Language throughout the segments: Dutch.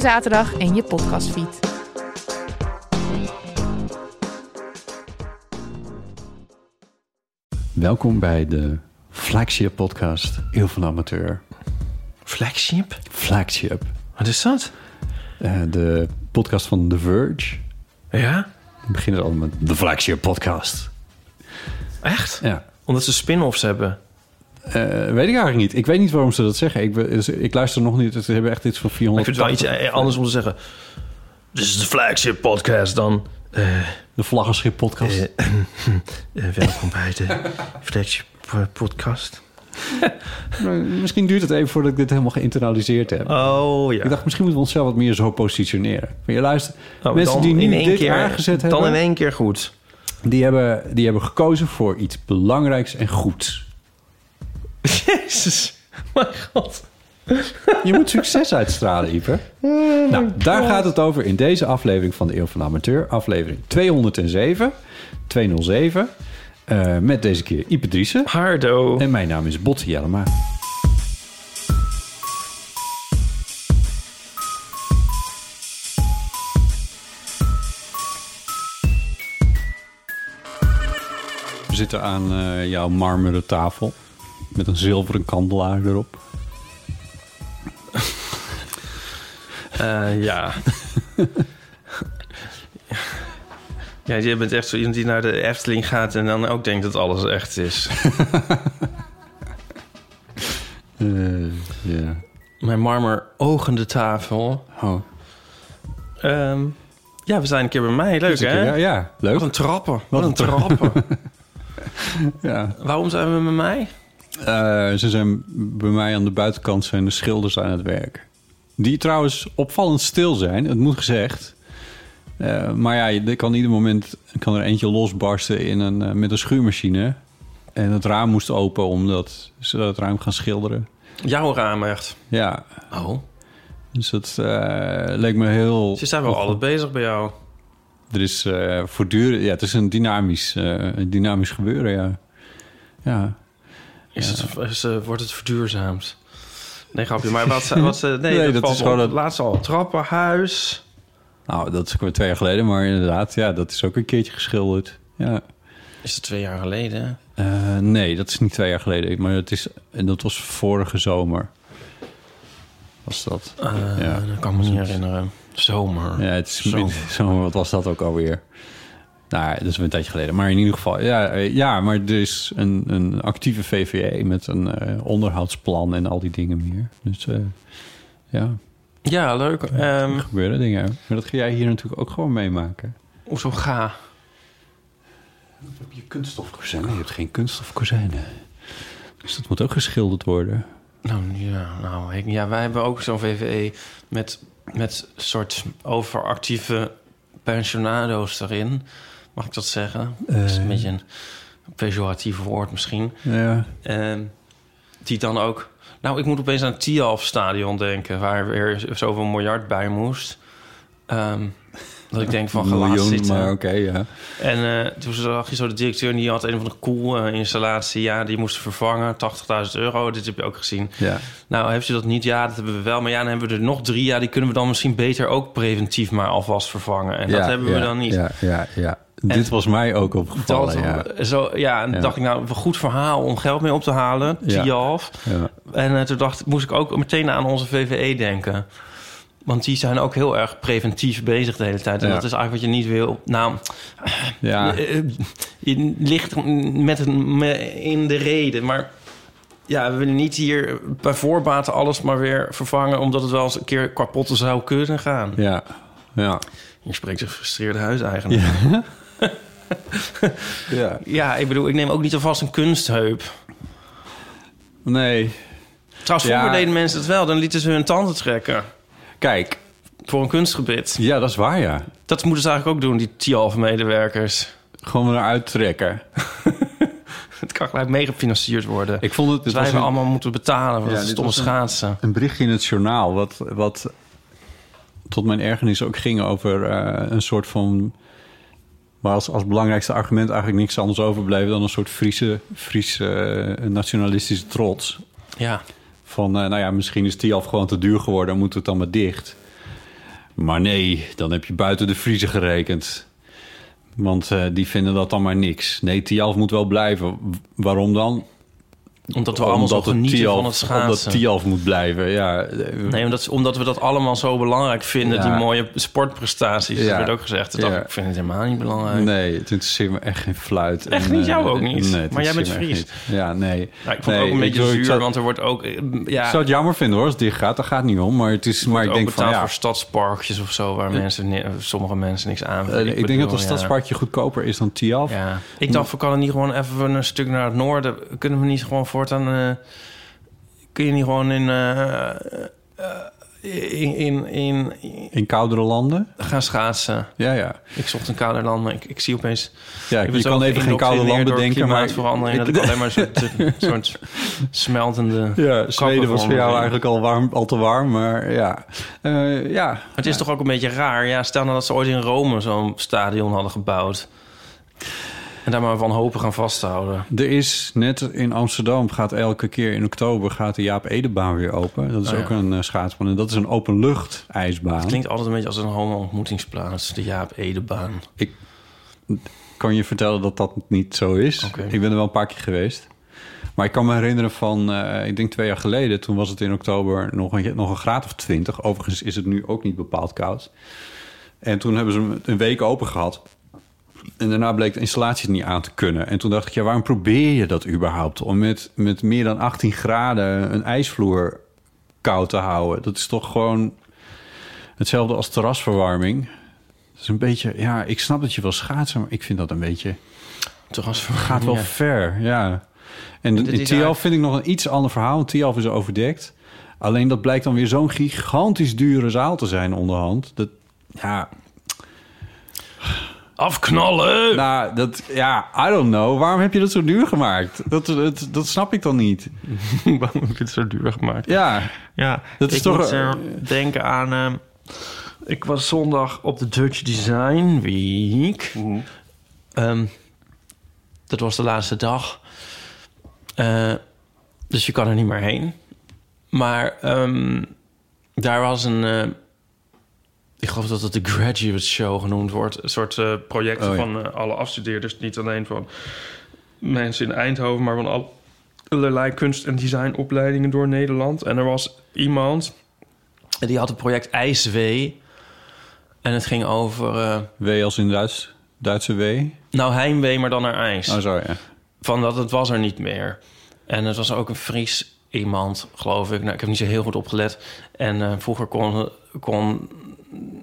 zaterdag in je podcastfeed. Welkom bij de Flagship podcast Eeuw van de Amateur. Flagship? Flagship. Wat is dat? Eh, de podcast van The Verge. Ja? Die beginnen allemaal met de Flagship podcast. Echt? Ja. Omdat ze spin-offs hebben. Eh, weet ik eigenlijk niet. Ik weet niet waarom ze dat zeggen. Ik, dus ik luister nog niet. Ze hebben echt iets van Maar 400. ik vind het wel iets eh, anders om te zeggen... Dit is de Flagship podcast dan... eh, De Vlaggenschip podcast. welkom bij de Flagship podcast. Nou, misschien duurt het even voordat ik dit helemaal geïnternaliseerd heb. Oh ja. Ik dacht, misschien moeten we onszelf wat meer zo positioneren. Maar je luistert, Oh, mensen dan die in nu één dit keer, aangezet Dan hebben... in één keer goed. Die hebben, die hebben gekozen voor iets belangrijks en goeds. Jezus. Mijn god. Je moet succes uitstralen, Ipe. nou, daar gaat het over in deze aflevering van de Eeuw van de Amateur. Aflevering 207. 207. eh, met deze keer Ipe Driessen. Hardo. En mijn naam is Botte Jellema. We zitten aan eh, jouw marmeren tafel. Met een zilveren kandelaar erop. Eh, ja. ja, je bent echt zo iemand die naar de Efteling gaat... en dan ook denkt dat alles echt is. Eh. Mijn marmer ogende tafel. Oh. Ehm, ja, we zijn een keer bij mij. Leuk, hè? Ja, ja, leuk. Wat een trappen. Wat, een een trappen. Ja. Waarom zijn we bij mij? Eh, ze zijn bij mij aan de buitenkant zijn de schilders aan het werk. Die trouwens opvallend stil zijn, het moet gezegd. Eh, maar ja, er kan ieder moment kan er eentje losbarsten in een, eh, met een schuurmachine. En het raam moest open omdat ze het ruim gaan schilderen. Jouw raam echt. Ja, Oh. dus dat leek me heel... Ze zijn wel altijd bezig bij jou. Er is voortdurend... Ja, het is een dynamisch, een dynamisch gebeuren, ja. Ja, Is het, is, eh, wordt het verduurzaamd? Nee, grapje. Maar wat... wat eh, nee, Nee, dat, dat is gewoon het- Laatst al. Trappenhuis. nou, dat is ook weer twee jaar geleden. Maar inderdaad, ja, dat is ook een keertje geschilderd. Ja. Is het twee jaar geleden? Eh, nee, dat is niet twee jaar geleden. Maar dat, is, en dat was vorige zomer. Was dat? Eh, Ja. Dat kan ik me niet herinneren. Zomer. Ja, het is Zomer. zomer. Wat was dat ook alweer? Nou, dat is een tijdje geleden. Maar in ieder geval, ja, eh, ja maar er is een, een actieve VVE met een eh, onderhoudsplan en al die dingen meer. Dus eh, ja, Ja, leuk. Ehm er gebeuren dingen. Maar dat ga jij hier natuurlijk ook gewoon meemaken. hoezo ga? Heb je kunststofkozijnen? Je hebt geen kunststofkozijnen. Dus dat moet ook geschilderd worden. Nou ja, nou, ik, ja wij hebben ook zo'n VVE met, met soort overactieve pensionado's erin. Mag ik dat zeggen? dat is een Eh. beetje een pejoratief woord misschien. Ja, Ehm, die dan ook... Nou, ik moet opeens aan het Tialf-stadion denken... waar weer zoveel miljard bij moest. Ehm, dat ik denk van, gelaat zitten. maar oké, ja. En eh, toen zag je zo de directeur... en die had een van de koel-installatie... ja, die moest vervangen, 80.000 euro. Dit heb je ook gezien. Ja, Nou, heeft u dat niet? Ja, dat hebben we wel. Maar ja, dan hebben we er nog drie. Ja, die kunnen we dan misschien beter ook preventief maar alvast vervangen. En dat Ja, hebben we dan niet. Ja, ja, ja. Dit was mij ook opgevallen, Dat, ja. Zo, ja, en Ja. dacht ik, nou, een goed verhaal om geld mee op te halen. Ja. Tialf. ja. En eh, toen dacht, moest ik ook meteen aan onze VVE denken. Want die zijn ook heel erg preventief bezig de hele tijd. En Ja. dat is eigenlijk wat je niet wil. Nou, Ja, eh, eh, je ligt met een, in de reden. Maar ja, we willen niet hier bij voorbaat alles maar weer vervangen... omdat het wel eens een keer kapot zou kunnen gaan. ja, ja. Je spreekt zich gefrustreerde huiseigenaar. Ja. ja. ik bedoel, ik neem ook niet alvast een kunstheup. Nee, Trouwens, Ja. vroeger deden mensen het wel. Dan lieten ze hun tanden trekken kijk. voor een kunstgebit. Ja, dat is waar, ja. Dat moeten ze eigenlijk ook doen, die TIAF-medewerkers. Gewoon weer eruit trekken. Het kan gelijk meegefinancierd worden. Ik vond het... dus wij hebben een, allemaal moeten betalen voor Ja, dat stomme was een- schaatsen. een berichtje in het journaal... wat, wat tot mijn ergernis ook ging over eh, een soort van... waar als, als belangrijkste argument eigenlijk niks anders overbleef... dan een soort Friese, Friese eh, nationalistische trots. Ja, Van, eh, nou ja, misschien is Tialf gewoon te duur geworden... dan moet het dan maar dicht. Maar nee, dan heb je buiten de Friese gerekend. Want eh, die vinden dat dan maar niks. Nee, Tialf moet wel blijven. Waarom dan? Omdat we allemaal zo Omdat het genieten van het schaatsen. Omdat Tialf moet blijven, ja. Eh, Nee, omdat, omdat we dat allemaal zo belangrijk vinden, Ja. die mooie sportprestaties. Ja. Dat werd ook gezegd. Dat Ja. ik, vind het helemaal niet belangrijk. Nee, het interesseert me echt geen fluit. Echt En, niet? eh, Jou ook niet? Nee, Maar jij bent Fries. Ja, nee. Nou, ik vond Nee, het ook een beetje ik- zuur, zou- want er wordt ook... eh, Ja, Ik zou het jammer vinden hoor, als het dicht gaat. Daar gaat niet om. Maar, het is, maar ik ook denk van ja... voor stadsparkjes of zo, waar mensen, ni- sommige mensen niks aan eh, ik, denk bedoel, dat een stadsparkje goedkoper is dan Tialf. Ja, ik dacht, we kunnen niet gewoon even een stuk naar het noorden. Kunnen we niet gewoon voortaan... eh, kun je niet gewoon in, eh, eh, in, in, in, In koudere landen. gaan schaatsen? Ja, ja. Ik zocht een kouder land, maar ik, ik zie opeens... ja ik je kan even geen koude land geïndoctrineerd door bedenken. Maar klimaatverandering... dat ik alleen maar een soort, smeltende... Ja, Zweden was voor jou eigenlijk al, warm, al te warm, maar ja. Eh, ja. Het is toch ook een beetje raar. Ja, stel nou dat ze ooit in Rome zo'n stadion hadden gebouwd. En daar maar van hopen gaan vasthouden. Er is net in Amsterdam, gaat elke keer in oktober gaat de Jaap Edebaan weer open. Dat is Oh, ja. ook een uh, schaatsbaan en dat is een openlucht ijsbaan. Het klinkt altijd een beetje als een homo-ontmoetingsplaats. De Jaap Edebaan. Ik kan je vertellen dat dat niet zo is. Ik ben er wel een paar keer geweest. Maar ik kan me herinneren van, eh, ik denk twee jaar geleden... toen was het in oktober nog een, nog een graad of twintig. Overigens is het nu ook niet bepaald koud. En toen hebben ze hem een week open gehad. En daarna bleek de installatie het niet aan te kunnen. En toen dacht ik, ja, waarom probeer je dat überhaupt? Om met, met meer dan 18 graden een ijsvloer koud te houden. Dat is toch gewoon hetzelfde als terrasverwarming. Het is een beetje, ja, ik snap dat je wil schaatsen, maar ik vind dat een beetje... Terrasverwarming, Gaat wel ja. ver, ja. En Dit in is Tialf eigenlijk- vind ik nog een iets ander verhaal. Tialf is overdekt. Alleen dat blijkt dan weer zo'n gigantisch dure zaal te zijn onderhand. Dat, ja, Afknallen! nou, dat, ja, I don't know. Waarom heb je dat zo duur gemaakt? Dat, dat, dat snap ik dan niet. Waarom heb je het zo duur gemaakt? Ja, Ja, Dat is ik toch- moet eh, denken aan... eh, ik was zondag op de Dutch Design Week. Ehm, dat was de laatste dag. Eh, dus je kan er niet meer heen. Maar ehm, daar was een... ik geloof dat het de Graduate Show genoemd wordt. Een soort eh, project Oh, ja. van eh, alle afstudeerders. Niet alleen van mensen in Eindhoven... maar van al- allerlei kunst- en designopleidingen door Nederland. En er was iemand... die had het project IJswee. En het ging over... eh, W als in Duits, Duitse W. nou, heimwee, maar dan naar ijs. Oh, zo ja. Van dat het was er niet meer. En het was ook een Fries iemand, geloof ik. Nou, ik heb niet zo heel goed opgelet. En vroeger kon, kon,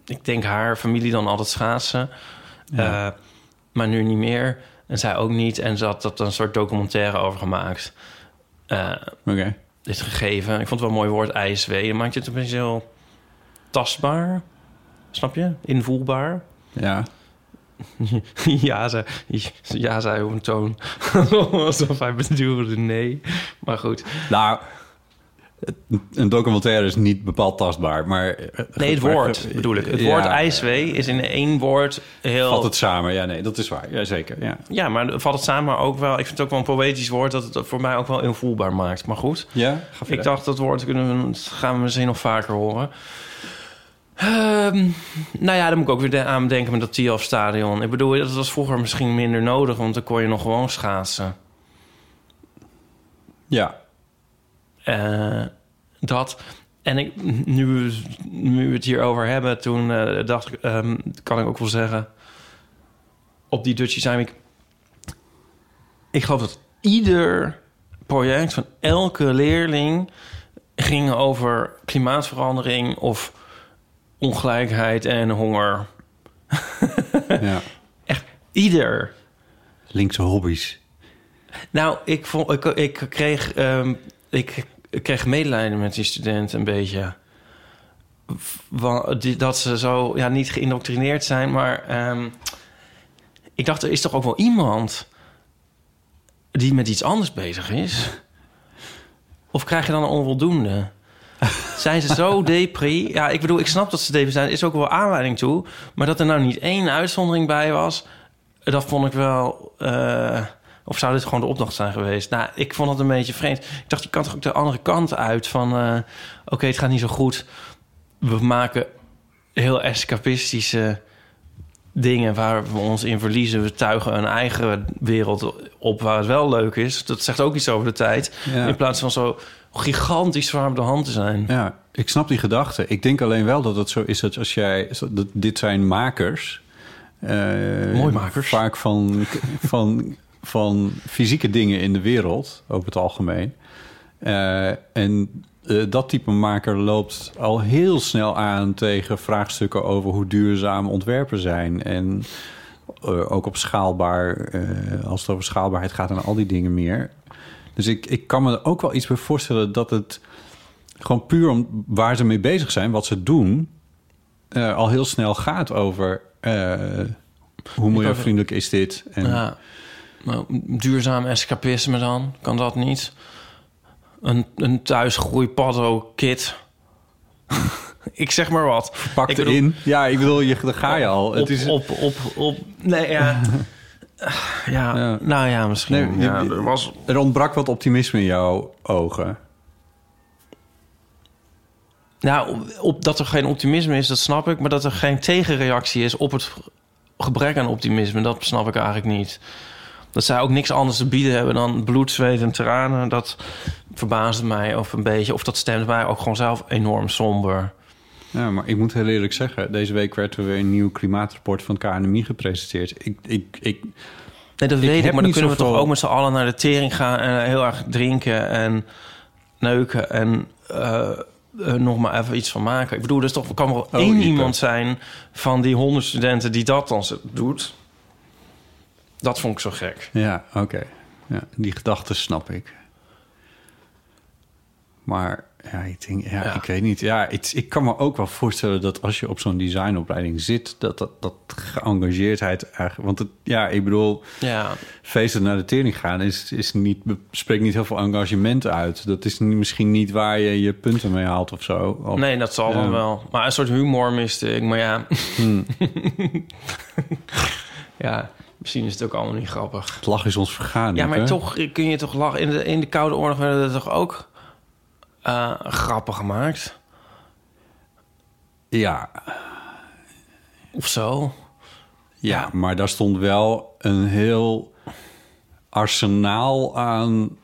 ik denk haar familie dan altijd schaatsen. Ja. Eh, maar nu niet meer. En zij ook niet. En ze had dat een soort documentaire over gemaakt. Eh, Oké. dit gegeven. Ik vond het wel een mooi woord, ijswee. Dan maakt je het een beetje heel tastbaar. Snap je? Invoelbaar. Ja. ja, zei, ja, zei op een toon. Alsof hij bedoelde nee. Maar goed. Nou, een documentaire is niet bepaald tastbaar, maar... Nee, het woord bedoel ik. Het Ja, woord ijswee is in één woord heel... Vat het samen, ja, nee, dat is waar. Ja, zeker, ja. Ja, maar valt het samen ook wel... Ik vind het ook wel een poëtisch woord... dat het voor mij ook wel invoelbaar maakt. Maar goed. Ja, ga Ik dacht, dat woord kunnen we, gaan we misschien nog vaker horen. Ehm, nou ja, dan moet ik ook weer aan denken met dat Tialf Stadion. Ik bedoel, dat was vroeger misschien minder nodig... want dan kon je nog gewoon schaatsen. Ja, Eh, dat. en ik, nu, we- nu we het hierover hebben, toen eh, dacht ik, ehm, kan ik ook wel zeggen, op die Dutch Design Week, ik geloof dat ieder project van elke leerling ging over klimaatverandering of ongelijkheid en honger. Ja. Ieder. Linkse hobby's. Nou, ik, vond, ik, ik, kreeg, ehm, ik, ik kreeg medelijden met die studenten een beetje. Dat ze zo, ja, niet geïndoctrineerd zijn, maar ehm, ik dacht, er is toch ook wel iemand die met iets anders bezig is? Of krijg je dan een onvoldoende? Zijn ze zo depri? Ja, ik bedoel, ik snap dat ze depri zijn. Er is ook wel aanleiding toe. Maar dat er nou niet één uitzondering bij was... dat vond ik wel... eh, of zou dit gewoon de opdracht zijn geweest? Nou, ik vond het een beetje vreemd. Ik dacht, je kan toch ook de andere kant uit van... eh, oké, het gaat niet zo goed. We maken heel escapistische dingen waar we ons in verliezen. We tuigen een eigen wereld op waar het wel leuk is. Dat zegt ook iets over de tijd. Ja. In plaats van zo gigantisch zwaar op de hand te zijn. Ja, ik snap die gedachte. Ik denk alleen wel dat het zo is dat als jij... Dat dit zijn makers. eh, Mooi makers. Vaak van, van, van fysieke dingen in de wereld, over het algemeen. Eh, en eh, dat type maker loopt al heel snel aan tegen vraagstukken over hoe duurzaam ontwerpen zijn. En eh, ook op schaalbaar, als het over schaalbaarheid gaat en al die dingen meer. Dus ik, ik kan me er ook wel iets bij voorstellen dat het gewoon puur om waar ze mee bezig zijn, wat ze doen, al heel snel gaat over hoe milieuvriendelijk is dit. En, Ja. Duurzaam escapisme dan? Kan dat niet? Een, een thuisgroeipaddo-kit. ik zeg maar wat. Pak Ik bedoel- erin. Ja, ik bedoel, je, daar ga je al. Op, het is, op, op, op... Nee, ja... Ja, Ja. nou ja, misschien. Nee, ja, er was... er ontbrak wat optimisme in jouw ogen. Nou, op, dat er geen optimisme is, dat snap ik. Maar dat er geen tegenreactie is op het gebrek aan optimisme... dat snap ik eigenlijk niet. Dat zij ook niks anders te bieden hebben dan bloed, zweet en tranen... dat verbaasde mij of een beetje. Of dat stemt mij ook gewoon zelf enorm somber. Ja, maar ik moet heel eerlijk zeggen, deze week werd er weer een nieuw klimaatrapport van het KNMI gepresenteerd. Ik, ik, ik, Nee, dat Ik weet ik, maar dan kunnen we toch ook met z'n allen naar de tering gaan... en heel erg drinken en neuken en eh, eh, nog maar even iets van maken. Ik bedoel, dus toch er kan wel één Ipe. iemand zijn van die honderd studenten die dat dan doet. Dat vond ik zo gek. ja, oké. Ja, die gedachten snap ik. Maar ja, ik denk, ja, Ja. ik weet niet. Ja, ik, ik kan me ook wel voorstellen dat als je op zo'n designopleiding zit, dat dat, dat geëngageerdheid eigenlijk. Want het, ja, ik bedoel, Ja, feesten naar de tering gaan is, is niet, spreekt niet heel veel engagement uit. Dat is misschien niet waar je je punten mee haalt of zo. Of- nee, dat zal dan wel. Maar een soort humor miste ik. Maar ja, Hmm. ja, misschien is het ook allemaal niet grappig. Het lach is ons vergaan. Ja, maar hè? toch kun je toch lachen. In de, in de Koude Oorlog werden er toch ook eh, grappen gemaakt? Ja, Of zo? ja, maar daar stond wel een heel arsenaal aan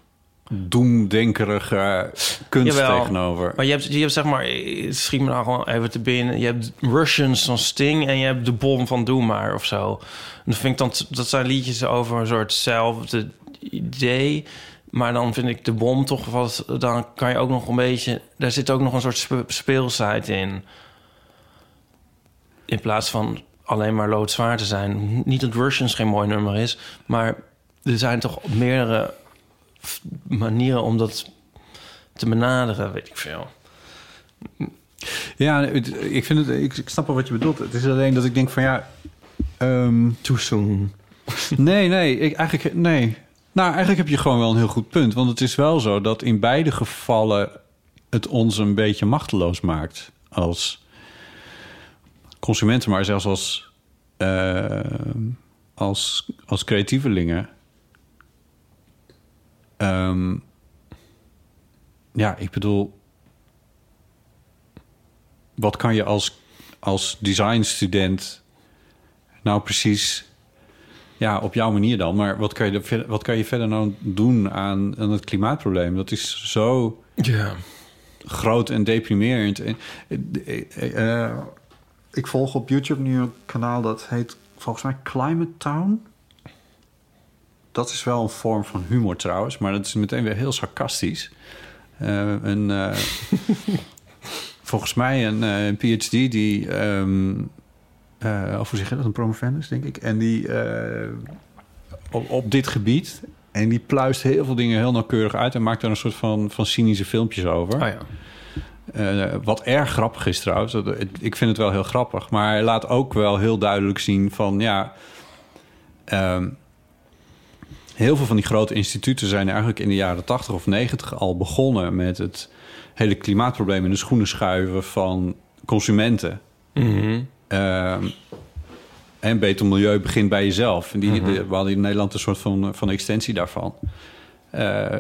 doemdenkerige kunst Jawel. tegenover. Maar je hebt, je hebt zeg maar, schiet me nou gewoon even te binnen. Je hebt Russians van Sting en je hebt de bom van Doe maar of zo. En dat vind ik dan, dat zijn liedjes over een soort zelfde idee. Maar dan vind ik de bom toch wat, dan kan je ook nog een beetje, daar zit ook nog een soort spe- speelsheid in. In plaats van alleen maar loodzwaar te zijn. Niet dat Russians geen mooi nummer is, maar er zijn toch meerdere manieren om dat te benaderen, weet ik veel. Ja, ik, vind het, ik, ik snap wel wat je bedoelt. Het is alleen dat ik denk van ja... Too soon. nee, nee, ik, eigenlijk, nee. Nou, eigenlijk heb je gewoon wel een heel goed punt. Want het is wel zo dat in beide gevallen het ons een beetje machteloos maakt. Als consumenten, maar zelfs als, eh, als, als creatievelingen. Ehm, ja, ik bedoel... Wat kan je als, als designstudent nou precies ja, op jouw manier dan. Maar wat kan je, verder- wat kan je verder nou doen aan, aan het klimaatprobleem? Dat is zo groot en deprimerend. En, eh, eh, ik volg op YouTube nu een kanaal dat heet volgens mij Climate Town. Dat is wel een vorm van humor trouwens, maar dat is meteen weer heel sarcastisch. Eh, een, eh, volgens mij een, eh, een PhD die, eh, of hoe zeg je dat, een promovendus denk ik, en die op, op dit gebied en die pluist heel veel dingen heel nauwkeurig uit en maakt er een soort van, van cynische filmpjes over. Oh ja. Wat erg grappig is trouwens. Dat- Ik vind het wel heel grappig. Maar hij laat ook wel heel duidelijk zien van ja. ehm, heel veel van die grote instituten zijn eigenlijk in de jaren 80 of 90 al begonnen met het hele klimaatprobleem in de schoenen schuiven van consumenten. Mhm. Ehm, en beter milieu begint bij jezelf. En die, Mhm. de- we hadden in Nederland een soort van, van extensie daarvan. Eh,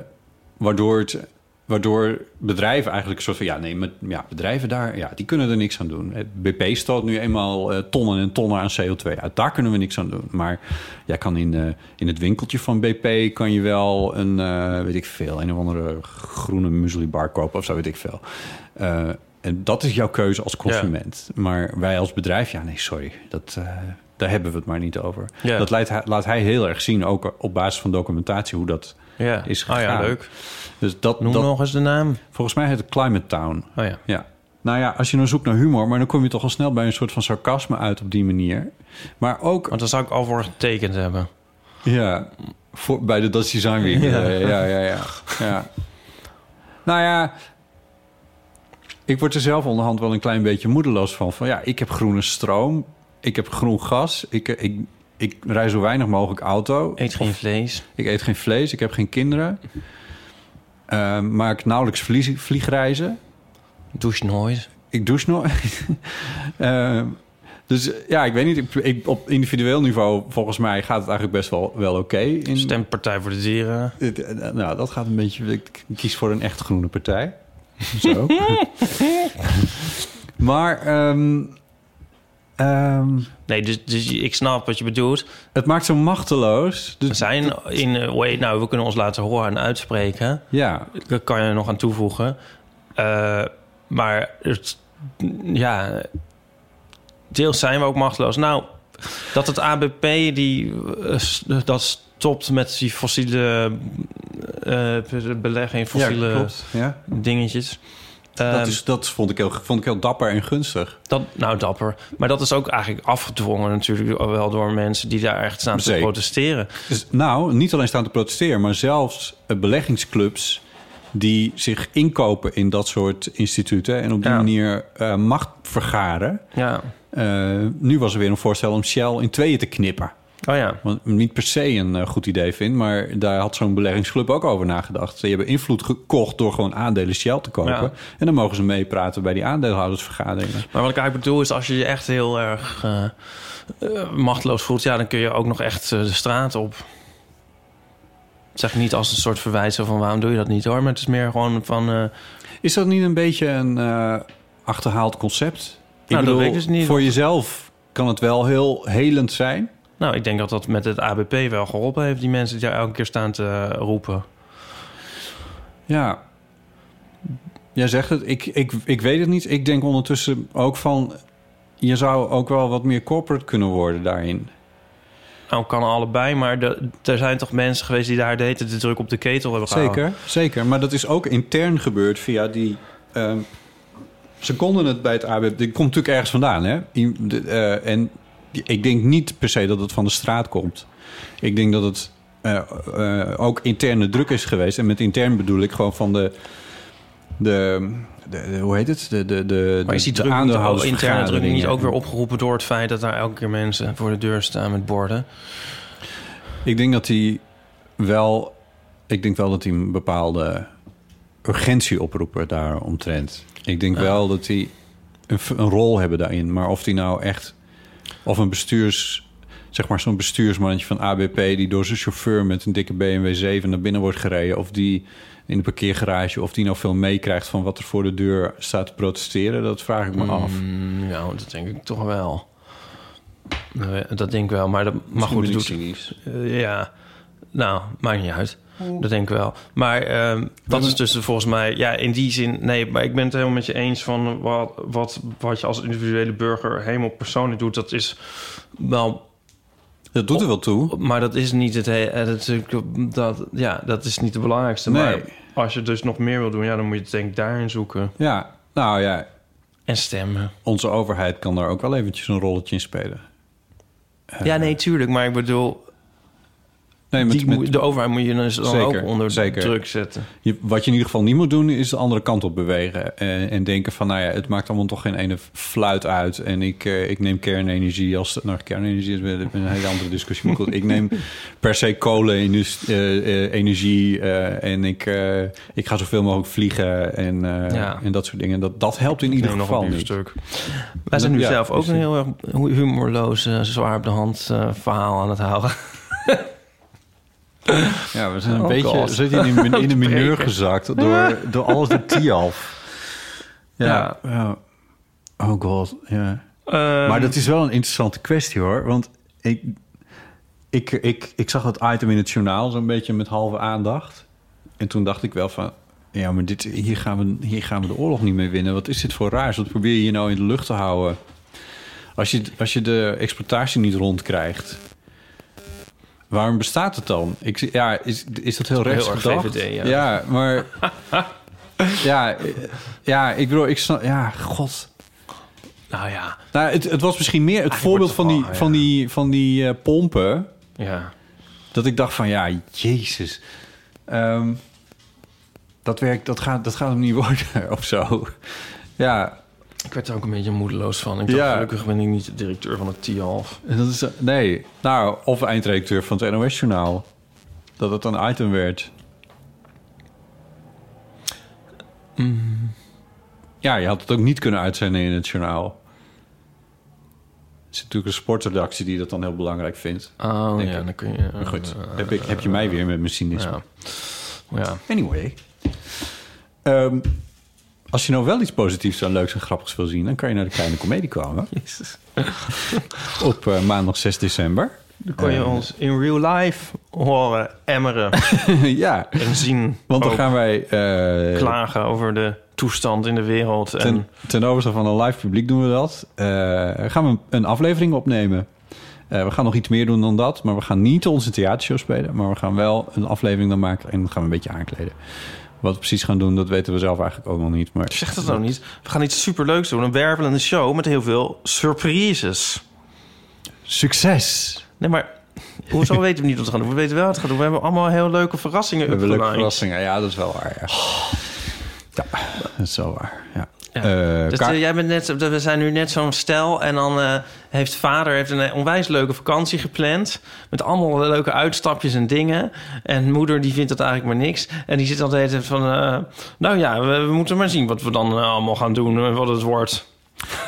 waardoor, het, waardoor bedrijven eigenlijk een soort van... ja, nee, met, ja, bedrijven daar, ja, die kunnen er niks aan doen. Het BP stoot nu eenmaal eh, tonnen en tonnen aan CO2 uit. Daar kunnen we niks aan doen. Maar jij kan in, eh, in het winkeltje van BP... kan je wel een, eh, weet ik veel... een of andere groene muesli bar kopen of zo, weet ik veel. Eh, en dat is jouw keuze als consument. Maar wij als bedrijf, ja, nee, sorry. Dat, eh, daar hebben we het maar niet over. Ja. Dat laat hij, laat hij heel erg zien, ook op basis van documentatie, hoe dat Ja. is Oh gegaan. ja, leuk. Dus dat, Noem dat, nog eens de naam. Volgens mij heet het Climate Town. Oh ja. Ja. Nou ja, als je dan zoekt naar humor, maar dan kom je toch al snel bij een soort van sarcasme uit op die manier. Maar ook, Want daar zou ik al voor getekend hebben. ja, voor, bij de Dutch Design Week. Ja, ja, ja, ja. ja. Nou ja, ik word er zelf onderhand wel een klein beetje moedeloos van. Van ja, ik heb groene stroom, ik heb groen gas, ik, ik, ik rij zo weinig mogelijk auto. Eet geen vlees. Ik eet geen vlees, ik heb geen kinderen. Eh, maak nauwelijks vlieg, vliegreizen. Douche nooit. Ik douche nooit. Eh, dus ja, ik weet niet. Ik, ik- op individueel niveau, volgens mij, gaat het eigenlijk best wel, wel oké. in Stempartij voor de Dieren. Eh, Nou, dat gaat een beetje... Ik kies voor een echt groene partij. Zo. maar... ehm, ehm, Nee, dus, dus ik snap wat je bedoelt. het maakt zo machteloos. Dus, We zijn in... wait, nou, we kunnen ons laten horen en uitspreken. Ja, Daar kan je nog aan toevoegen. Eh, maar het, ja, deels zijn we ook machteloos. Nou, dat het ABP die eh, dat stopt met die fossiele eh belegging, fossiele ja, klopt. Ja. dingetjes. Dat, Ehm, is, dat vond, ik heel, vond ik heel dapper en gunstig. dat, nou, dapper. Maar dat is ook eigenlijk afgedwongen natuurlijk wel door mensen die daar echt staan te protesteren. Dus, nou, niet alleen staan te protesteren, maar zelfs eh, beleggingsclubs die zich inkopen in dat soort instituten en op die Ja. manier eh, macht vergaren. Ja. Eh, nu was er weer een voorstel om Shell in tweeën te knippen. Oh ja. Wat ik niet per se een eh, goed idee vind, maar daar had zo'n beleggingsclub ook over nagedacht. Ze hebben invloed gekocht door gewoon aandelen Shell te kopen. Ja. En dan mogen ze meepraten bij die aandeelhoudersvergaderingen. Maar wat ik eigenlijk bedoel is, als je je echt heel erg eh, machteloos voelt, ja, dan kun je ook nog echt de straat op. Dat zeg ik niet als een soort verwijt zo van waarom doe je dat niet hoor, maar het is meer gewoon van. Is dat niet een beetje een achterhaald concept? Nou, dat weet ik dus niet. Voor jezelf kan het wel heel helend zijn. Nou, ik denk dat dat met het ABP wel geholpen heeft, die mensen die daar elke keer staan te roepen. Ja. Jij zegt het, ik, ik, ik weet het niet. Ik denk ondertussen ook van... je zou ook wel wat meer corporate kunnen worden daarin. Nou, kan allebei, maar de, er zijn toch mensen geweest die daar de de druk op de ketel hebben gehouden. Zeker, zeker. Maar dat is ook intern gebeurd via die... ehm, ze konden het bij het ABP... Dit komt natuurlijk ergens vandaan, hè? De- eh, en ik denk niet per se dat het van de straat komt. Ik denk dat het eh, eh, ook interne druk is geweest. En met intern bedoel ik gewoon van de... de, de, de- hoe heet het? De, de, de, Maar is die de druk niet, interne druk niet ook weer opgeroepen door het feit dat daar elke keer mensen voor de deur staan met borden? Ik denk dat hij wel... Ik denk wel dat hij een bepaalde urgentie oproepen daaromtrent. Ik denk Ja. wel dat die een, een rol hebben daarin. Maar of die nou echt... Of een bestuurs... Zeg maar zo'n bestuursmannetje van ABP... die door zijn chauffeur met een dikke BMW 7 naar binnen wordt gereden... of die in de parkeergarage... of die nou veel meekrijgt van wat er voor de deur staat te protesteren... dat vraag ik me af. Mm, ja, dat denk ik toch wel. Nou, Dat denk ik wel, maar, dat, maar goed, doet, eh, ja, nou, maakt niet uit. Dat denk ik wel. Maar ehm, dat is dus volgens mij... Ja, in die zin... Nee, maar ik ben het helemaal met je eens van... Wat, wat, wat je als individuele burger helemaal persoonlijk doet... dat is wel... Dat doet er wel toe. Maar dat is niet het... he- eh, Dat, natuurlijk- dat, ja, dat is niet de belangrijkste. Nee. Maar als je dus nog meer wil doen... Ja, dan moet je het denk ik daarin zoeken. Ja, nou ja, En stemmen. onze overheid kan daar ook wel eventjes een rolletje in spelen. ja, nee, tuurlijk. Maar ik bedoel... Nee, met, die met- moet- de overheid moet je dus dan Zeker, ook onder zeker. druk zetten. je- wat je in ieder geval niet moet doen, is de andere kant op bewegen. En, en denken van, nou ja, het maakt allemaal toch geen ene fluit uit. En ik, eh, ik neem kernenergie als... Nou, kernenergie is een hele andere discussie. Maar goed, ik neem per se kolenenergie... eh en ik, eh, ik ga zoveel mogelijk vliegen en, eh, Ja. en dat soort dingen. Dat, dat helpt in ieder nog geval een niet. stuk. Wij zijn nu Ja, zelf ook een heel erg humorloos, eh, zwaar op de hand eh, verhaal aan het houden. Ja, we zijn een Oh beetje we zitten in, in, in de mineur gezakt door, door alles de Tialf. Ja, Ja. ja. Oh god, ja. Ehm, Maar dat is wel een interessante kwestie hoor. Want ik, ik, ik, ik zag het item in het journaal zo'n beetje met halve aandacht. En toen dacht ik wel van... Ja, maar dit, hier, gaan we, hier gaan we de oorlog niet mee winnen. Wat is dit voor raars? Wat probeer je hier nou in de lucht te houden? Als je, als je de exploitatie niet rondkrijgt... Waarom bestaat het dan? Ik, zie- ja, is, is dat heel Heel rechts? VVD, ja. maar... ja, ja, ik bedoel, ik snap... Ja, god... Nou ja, Nou, het, het was misschien meer het Eigenlijk voorbeeld van die, van die, van die eh, pompen. ja. Dat ik dacht van, ja, jezus. Ehm, dat, werkt, dat, gaat, dat gaat hem niet worden of zo. Ja, Ik werd er ook een beetje moedeloos van. Ik dacht, Ja. gelukkig ben ik niet de directeur van het TIALF. en dat is... eh, Nee, nou, of eindredacteur van het NOS-journaal. Dat het een item werd. Mm. Ja, je had het ook niet kunnen uitzenden in het journaal. Er is natuurlijk een sportredactie die dat dan heel belangrijk vindt. Oh ja, ik. dan kun je... Maar goed, heb, ik, heb je mij weer met mijn cynisme. Ja. ja. Anyway. Ehm, als je nou wel iets positiefs en leuks en grappigs wil zien... dan kan je naar de Kleine Comedie komen. Jezus. Op eh, maandag 6 december. Dan kon je Eh, ons in real life horen emmeren ja, en zien. want dan gaan wij... eh, klagen over de toestand in de wereld. En ten, ten overstaan van een live publiek doen we dat. Gaan we een aflevering opnemen. We gaan nog iets meer doen dan dat. Maar we gaan niet onze theatershow spelen. Maar we gaan wel een aflevering dan maken. En dan gaan we een beetje aankleden. Wat we precies gaan doen, dat weten we zelf eigenlijk ook nog niet. Maar zeg dat nou niet. We gaan iets superleuks doen. Een wervelende show met heel veel surprises. Succes! Nee, maar hoezo weten we niet wat we gaan doen? We weten wel wat we gaan doen. We hebben allemaal heel leuke verrassingen We hebben leuke verrassingen. Ja, dat is wel waar. Ja, ja dat is wel waar. Ja. Ja. Eh, Dus eh, jij bent net, we zijn nu net zo'n stel en dan eh, heeft vader heeft een onwijs leuke vakantie gepland met allemaal leuke uitstapjes en dingen. En moeder die vindt dat eigenlijk maar niks en die zit altijd van, eh, nou ja, we, we moeten maar zien wat we dan eh, allemaal gaan doen en wat het wordt.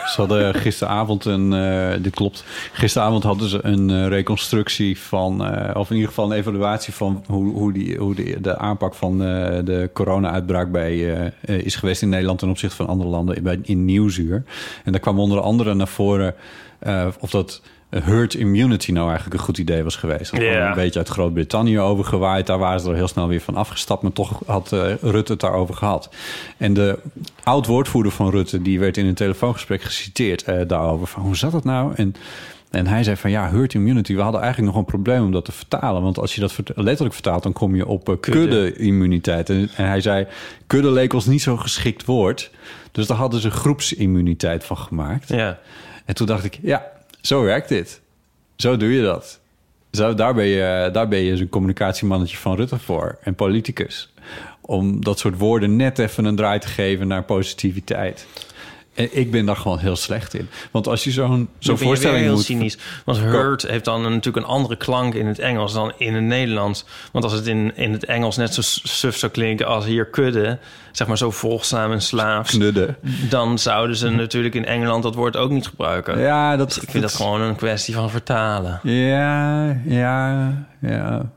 Ze hadden gisteravond een, eh, dit klopt, gisteravond hadden ze een eh, reconstructie van, eh, of in ieder geval een evaluatie van hoe, hoe, die, hoe de, de aanpak van de corona-uitbraak bij, is geweest in Nederland ten opzichte van andere landen bij, in Nieuwsuur. En daar kwam onder andere naar voren of dat herd immunity nou eigenlijk een goed idee was geweest. Dat Ja. een beetje uit Groot-Brittannië overgewaaid. Daar waren ze er heel snel weer van afgestapt. Maar toch had eh, Rutte het daarover gehad. En de oud-woordvoerder van Rutte... die werd in een telefoongesprek geciteerd eh, daarover. Van, hoe zat het nou? En, en hij zei van ja, herd immunity. We hadden eigenlijk nog een probleem om dat te vertalen. Want als je dat letterlijk vertaalt... dan kom je op eh, kudde-immuniteit. En, en hij zei, kudde leek ons niet zo geschikt woord. Dus daar hadden ze groepsimmuniteit van gemaakt. Ja, En toen dacht ik, ja, zo werkt dit. Zo doe je dat. Zo, daar, ben je, daar ben je zo'n communicatiemannetje van Rutte voor. En politicus. Om dat soort woorden net even een draai te geven naar positiviteit. Ik ben daar gewoon heel slecht in. Want als je zo'n zo'n voorstelling heel moet... cynisch. Want hurt heeft dan een- natuurlijk een andere klank in het Engels dan in het Nederlands. Want als het in, in het Engels net zo suf zou klinken als hier kudde, zeg maar zo volgzaam en slaafs, Knudden. dan zouden ze natuurlijk in Engeland dat woord ook niet gebruiken. Ja, dat, Dus ik vind dat gewoon een kwestie van vertalen. Ja, ja, ja.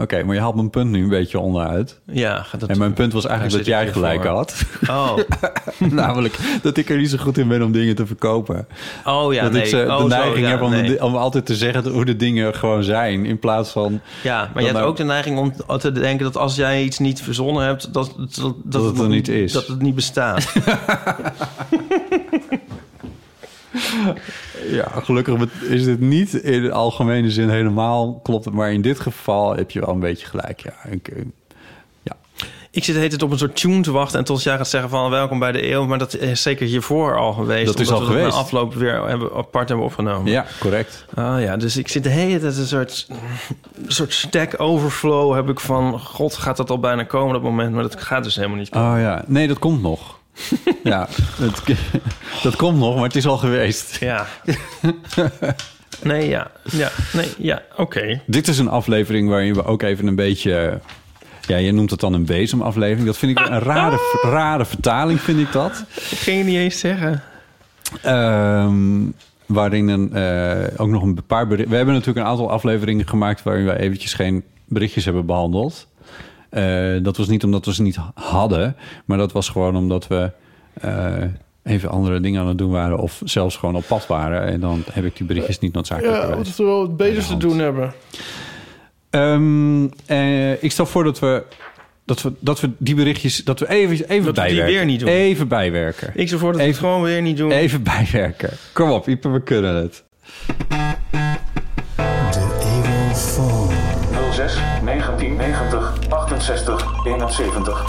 Oké, maar je haalt mijn punt nu een beetje onderuit. Ja, dat En mijn punt was eigenlijk dat jij gelijk had. Oh, Namelijk dat ik er niet zo goed in ben om dingen te verkopen. oh ja, dat nee. ik ze, oh, de zo, neiging ja, heb om, de nee. om altijd te zeggen hoe de dingen gewoon zijn. In plaats van Ja, maar je hebt nou- ook de neiging om te denken dat als jij iets niet verzonnen hebt, dat, dat, dat, het er niet is. Dat het niet bestaat. Ja, gelukkig is dit niet in de algemene zin helemaal klopt. het. Maar in dit geval heb je wel een beetje gelijk. Ja, ik, eh, ik zit hele tijd op een soort tune te wachten en tot jij gaat zeggen van welkom bij de eeuw. Maar dat is zeker hiervoor al geweest. Dat is omdat al we geweest. na afloop weer hebben, apart hebben opgenomen. ja correct. Ah ja, dus ik zit de hele tijd een soort, een soort stack overflow heb ik van... God, gaat dat al bijna komen, dat moment? Maar dat gaat dus helemaal niet komen. Oh ja, nee, dat komt nog. Ja, het, dat komt nog, maar het is al geweest. Ja. nee, ja. Ja, nee, ja. Oké. Dit is een aflevering waarin we ook even een beetje... Ja, je noemt het dan een bezemaflevering. Dat vind ik een rare, rare vertaling, vind ik dat. Ik ging niet eens zeggen. Ehm, waarin een, eh, ook nog een paar berichten... We hebben natuurlijk een aantal afleveringen gemaakt... waarin we eventjes geen berichtjes hebben behandeld. Eh, dat was niet omdat we ze niet hadden... maar dat was gewoon omdat we eh, even andere dingen aan het doen waren... of zelfs gewoon op pad waren. En dan heb ik die berichtjes niet noodzakelijk Ja, geweest. wat we wel het beters te doen hebben. Ehm, eh, ik stel voor dat we, dat we, dat we die berichtjes... dat we even, even Dat we die bijwerken. weer niet doen. Even bijwerken. Ik zou voor dat we Even- het gewoon weer niet doen. Even bijwerken. Kom op, Ipe, we kunnen het. 06 1990 68 71.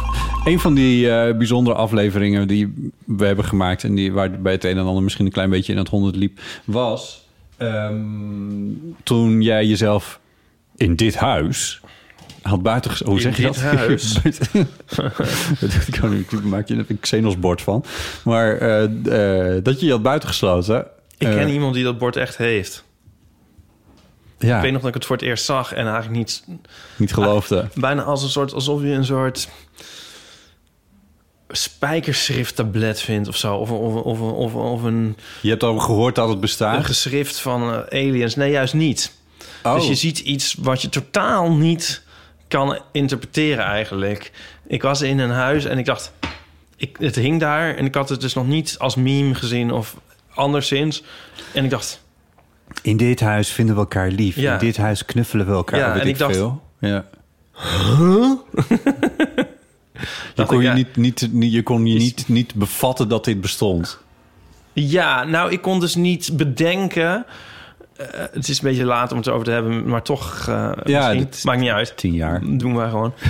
Een van die eh, bijzondere afleveringen die we hebben gemaakt... en die, waar bij het een en ander misschien een klein beetje in het honderd liep... was ehm, toen jij jezelf in dit huis had buiten... Hoe In zeg je dit dat? huis? dat kan niet. Daar maak je een Xenos-bord van. Maar eh, eh, dat je je had buitengesloten... Ik ken iemand die dat bord echt heeft. Ja, Ik weet nog dat ik het voor het eerst zag en eigenlijk niet... niet geloofde. Bijna als een soort, alsof je een soort spijkerschrifttablet vindt of zo. Of, of, of, of, of een, Je hebt al gehoord dat het een bestaat. geschrift van eh, aliens. Nee, juist niet. Oh. Dus je ziet iets wat je totaal niet kan interpreteren eigenlijk. Ik was in een huis en ik dacht... Ik, het hing daar en ik had het dus nog niet als meme gezien of anderszins. En ik dacht... In dit huis vinden we elkaar lief. Ja. In dit huis knuffelen we elkaar. Ja, en ik, dacht- veel. Ja. je Dacht kon ik, je, ja. niet, niet, niet, je kon je Is- niet, niet bevatten dat dit bestond. Ja, nou, ik kon dus niet bedenken... eh, het is een beetje laat om het over te hebben, maar toch... eh, Ja, dit- maakt niet uit. Tien jaar. Doen we gewoon.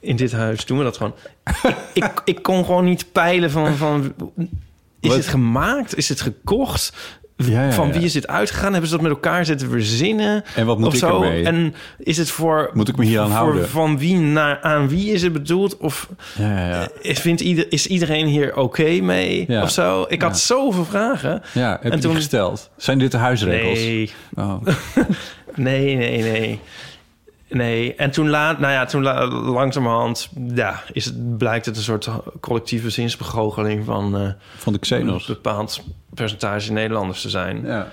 In dit huis doen we dat gewoon. ik, ik kon gewoon niet peilen van... van is Wat? het gemaakt? Is het gekocht? Ja, ja, van wie is dit uitgegaan? Hebben ze dat met elkaar zitten verzinnen? En wat moet ik zo? ermee? En is het voor... Moet ik me hier aan houden? Van wie naar aan wie is het bedoeld? Of Ja, ja, ja. is, vindt ieder, is iedereen hier oké mee? Of zo? Ik had zoveel vragen. ja heb En je toen- gesteld? Zijn dit de huisregels? Nee, Oh. nee, nee, nee. Nee, en toen, laat, nou ja, toen la- langzamerhand ja, is het, blijkt het een soort collectieve zinsbegoocheling van eh, Van de een Xenos. bepaald percentage Nederlanders te zijn. Ja.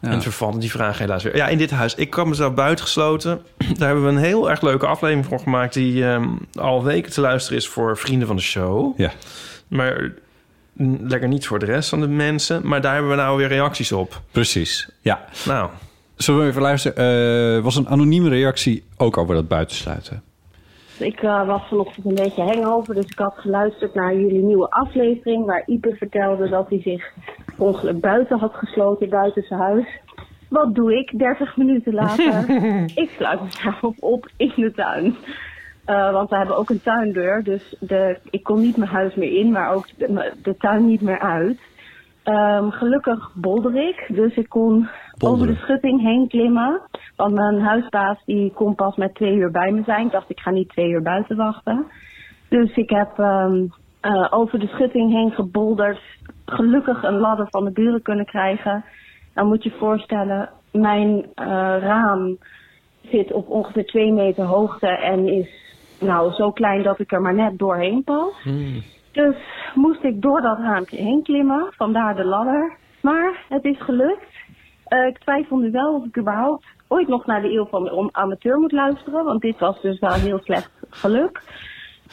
Ja. En vervallen die vraag helaas weer. Ja, in dit huis. Ik kwam mezelf buitengesloten. Daar hebben we een heel erg leuke aflevering voor gemaakt... die ehm, al weken te luisteren is voor vrienden van de show. Ja. Maar lekker niet voor de rest van de mensen. Maar daar hebben we nou weer reacties op. Precies. Ja. Nou, Zullen we even luisteren? Eh was een anonieme reactie ook over dat buitensluiten. Ik eh, was vanochtend een beetje hangover, dus ik had geluisterd naar jullie nieuwe aflevering... waar Ipe vertelde dat hij zich ongeluk buiten had gesloten, buiten zijn huis. Wat doe ik 30 minuten later? ik sluit mezelf op in de tuin. Eh, want we hebben ook een tuindeur, dus de, ik kon niet mijn huis meer in, maar ook de, de tuin niet meer uit. Ehm, gelukkig bolder ik, dus ik kon over de schutting heen klimmen. Want mijn huisbaas die kon pas met twee uur bij me zijn. Ik dacht, ik ga niet twee uur buiten wachten. Dus ik heb ehm, eh, over de schutting heen gebolderd. Gelukkig een ladder van de buren kunnen krijgen. Dan moet je je voorstellen, mijn eh, raam zit op ongeveer twee meter hoogte en is nou zo klein dat ik er maar net doorheen pas. Dus moest ik door dat raampje heen klimmen, vandaar de ladder. Maar het is gelukt. Eh, ik twijfel nu wel of ik überhaupt ooit nog naar de eeuw van de amateur moet luisteren. Want dit was dus wel heel slecht geluk.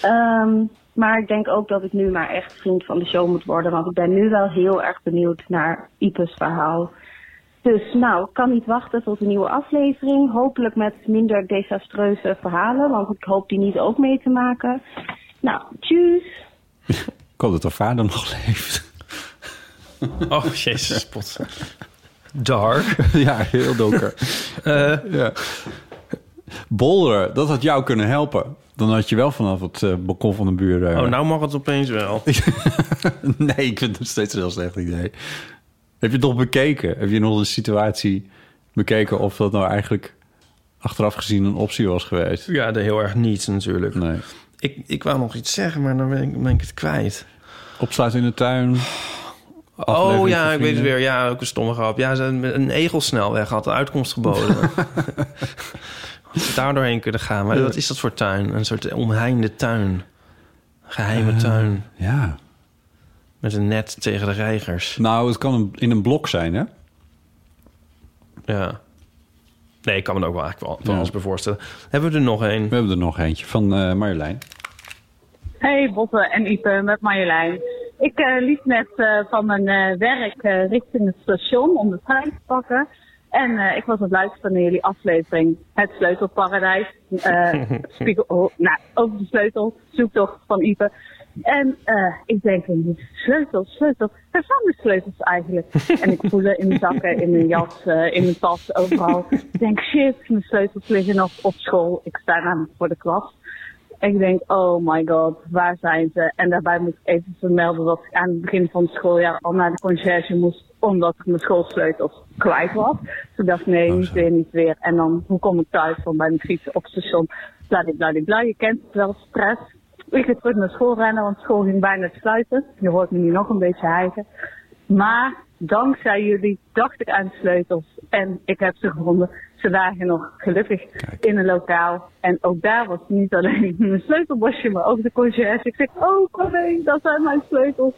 Ehm, maar ik denk ook dat ik nu maar echt vriend van de show moet worden. Want ik ben nu wel heel erg benieuwd naar Ipes verhaal. Dus nou, ik kan niet wachten tot een nieuwe aflevering. Hopelijk met minder desastreuze verhalen. Want ik hoop die niet ook mee te maken. Nou, tjus. Ik hoop dat haar vader nog leeft. Oh, jezus, pot. Dark. ja, heel donker. Eh, ja. Bolderen, dat had jou kunnen helpen. Dan had je wel vanaf het eh, balkon van de buren... Oh, nou mag het opeens wel. nee, ik vind het nog steeds een heel slecht idee. Heb je het nog bekeken? Heb je nog de situatie bekeken of dat nou eigenlijk achteraf gezien een optie was geweest? Ja, de heel erg niet natuurlijk. Nee. Ik, ik wou nog iets zeggen, maar dan ben ik, ben ik het kwijt. Opsluiten in de tuin. Oh ja, ik weet het weer. Ja, ook een stomme grap. Ja, ze hebben een egelsnelweg had de uitkomst geboden. Daar doorheen kunnen gaan. Maar wat is dat voor tuin? Een soort omheinde tuin. Geheime Eh, tuin. Ja. Met een net tegen de reigers. Nou, het kan in een blok zijn, hè? Ja. Nee, ik kan me ook wel eigenlijk wel van Ja. alles bij voorstellen. Hebben we er nog een? We hebben er nog eentje van eh Marjolein. Hey Botte en Ipe met Marjolein. Ik eh, liep net eh, van mijn eh, werk richting het station om de trein te pakken. En ik was aan het luisteren naar jullie aflevering Het Sleutelparadijs. Spiegel, oh, nou, over de sleutel, zoektocht van Ipe. En ik denk, die sleutels, sleutels. Waar staan de sleutels eigenlijk? en ik voel in mijn zakken, in mijn jas, in mijn tas, overal. Ik denk, shit, mijn sleutels liggen nog op school. Ik sta namelijk voor de klas. Ik denk, oh my god, waar zijn ze? En daarbij moet ik even vermelden dat ik aan het begin van het schooljaar al naar de conciërge moest, omdat ik mijn schoolsleutels kwijt was. Dus ik dacht, nee, niet weer, niet weer. En dan, hoe kom ik thuis? Dan bij mijn fietsen op het station. Bladibladibla, je kent het wel, stress. Ik ga terug naar school rennen, want school ging bijna te sluiten. Je hoort me nu nog een beetje hijgen. Maar dankzij jullie dacht ik aan de sleutels en ik heb ze gevonden. Lagen nog gelukkig in een lokaal. En ook daar was niet alleen mijn sleutelbosje, maar ook de conciërge. Ik zeg, oh nee, dat zijn mijn sleutels.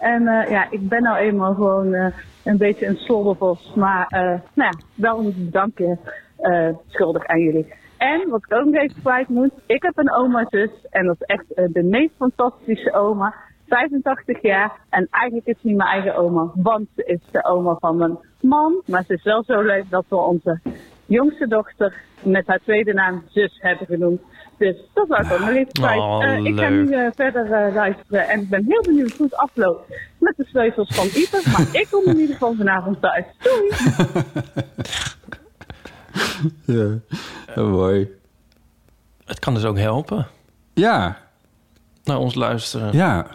En eh, ja, ik ben nou eenmaal gewoon eh, een beetje een sloddervos. Maar eh, nou ja, wel een bedankje eh, schuldig aan jullie. En wat ik ook nog even kwijt moet, ik heb een oma-zus en dat is echt de meest fantastische oma. 85 jaar en eigenlijk is ze niet mijn eigen oma, want ze is de oma van mijn man. Maar ze is wel zo leuk dat we onze jongste dochter met haar tweede naam zus hebben genoemd. Dus dat was ook nog even kwijt. Oh, ik ga nu eh, verder eh, luisteren en ik ben heel benieuwd hoe het afloopt met de sleutels van Ieper. Maar ik kom in ieder geval vanavond thuis. Doei! Ja, mooi. Het kan dus ook helpen. Ja, Naar ons luisteren. ja.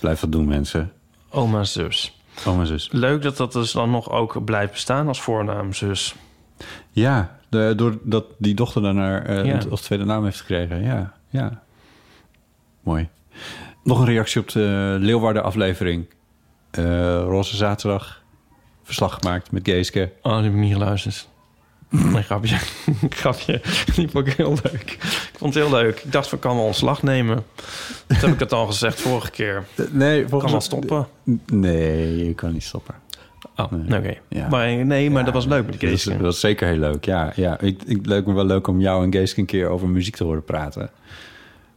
Blijf dat doen, mensen. Oma zus. Mijn zus. Leuk dat dat dus dan nog ook blijft bestaan als voornaam zus. Ja, de, doordat die dochter daarnaar eh Ja. als tweede naam heeft gekregen. Ja, ja. Mooi. Nog een reactie op de Leeuwarden-aflevering. Eh, Roze Zaterdag. Verslag gemaakt met Geeske. Oh, die heb ik niet geluisterd. Nee, grapje. grapje. Die vond ik heel leuk. Ik vond het heel leuk. Ik dacht, van kan wel ontslag nemen. Dat heb ik het al gezegd vorige keer. Nee, Kan wel stoppen. Nee, je kan niet stoppen. Oh, Nee. oké. Ja. Maar nee, maar dat was leuk met Dat is zeker heel leuk, ja. ja. Ik, ik, leuk me wel leuk om jou en Geeske een keer over muziek te horen praten.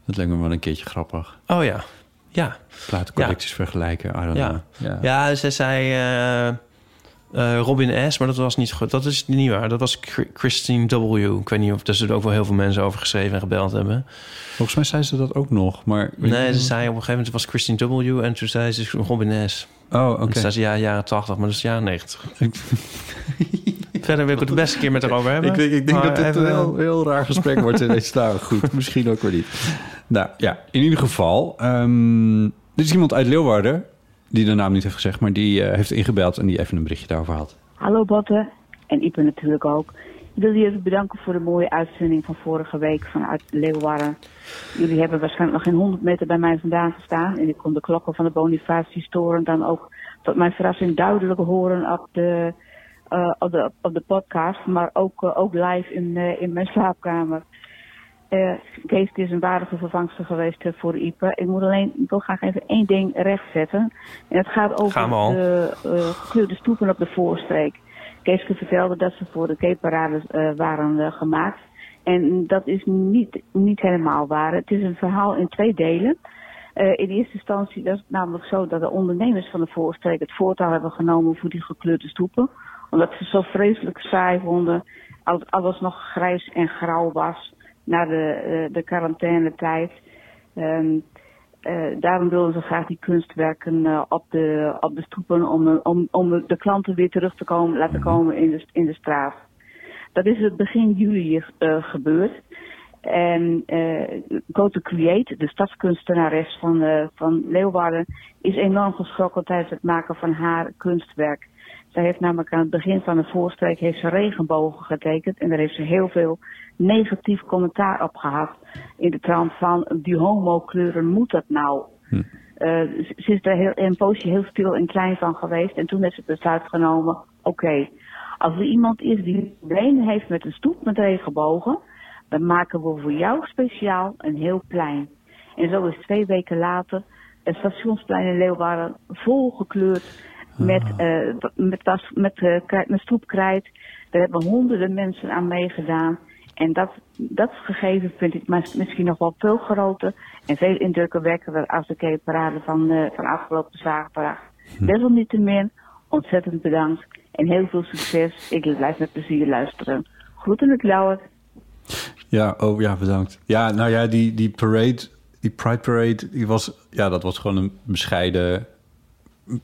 Dat lijkt me wel een keertje grappig. Oh ja. Ja. Platencollecties vergelijken, I don't Ja. know. Ja. Ja, ze zei eh, eh, Robin S., maar dat was niet goed. Dat is niet waar. Dat was Chr- Christine W. Ik weet niet of er zullen ook wel heel veel mensen over geschreven en gebeld hebben. Volgens mij zei ze dat ook nog, maar... Nee, ze zei op een gegeven moment was Christine W. en toen zei ze Robin S. Oh, oké. Ze ja, jaren 80, maar dat is jaren 90. Verder wil ik het de beste keer met haar over hebben. Ik, denk- ik denk dat dit even- een heel, heel raar gesprek wordt in deze nou, Goed, misschien ook weer niet. Nou ja, in ieder geval. ehm dit is iemand uit Leeuwarden, die de naam niet heeft gezegd, maar die eh, heeft ingebeld en die even een berichtje daarover had. Hallo Botte en Ipe natuurlijk ook. Ik wil jullie even bedanken voor de mooie uitzending van vorige week vanuit Leeuwarden. Jullie hebben waarschijnlijk nog geen 100 meter bij mij vandaan gestaan. En ik kon de klokken van de Bonifatius-toren dan ook tot mijn verrassing duidelijk horen op de, eh, op de, op de podcast. Maar ook, eh, ook live in, eh, in mijn slaapkamer. Kees is een waardige vervangster geweest voor Ipe. Ik moet alleen, ik wil graag even één ding rechtzetten. En het gaat over de gekleurde stoepen op de voorstreek. Keeske vertelde dat ze voor de keetparade eh, waren eh, gemaakt. En dat is niet, niet helemaal waar. Het is een verhaal in twee delen. Eh, in eerste instantie was het namelijk zo dat de ondernemers van de voorstreek het voortouw hebben genomen voor die gekleurde stoepen. Omdat ze zo vreselijk saai vonden. Als alles nog grijs en grauw was na de, de quarantainetijd. Ehm eh, daarom wilden ze graag die kunstwerken eh, op, de, op de stoepen om, eh, om, om de klanten weer terug te komen, laten komen in de, in de straat. Dat is het begin juli gebeurd. En Go to Create, de stadskunstenares van, van Leeuwarden, is enorm geschrokken tijdens het maken van haar kunstwerk. Zij heeft namelijk aan het begin van de voorstreek heeft ze regenbogen getekend en daar heeft ze heel veel negatief commentaar op gehad. In de trant van die homokleuren moet dat nou? Eh, ze is er heel, een poosje heel stil en klein van geweest. En toen ze het besluit genomen, oké, als er iemand is die problemen heeft met een stoep met regenbogen, dan maken we voor jou speciaal een heel plein. En zo is twee weken later het stationsplein in Leeuwarden volgekleurd met, eh, met, was, met, eh, met stoepkrijt. Daar hebben honderden mensen aan meegedaan. En dat, dat gegeven vind ik mis- misschien nog wel veel groter en veel indrukwekkender als de keetparade van, eh, van afgelopen zaterdag. Desalniettemin, ontzettend bedankt en heel veel succes. Ik blijf met plezier luisteren. Groeten het Lauwert. Ja, oh ja, bedankt. Ja, nou ja, die, die parade, die Pride Parade, die was, ja, dat was gewoon een bescheiden.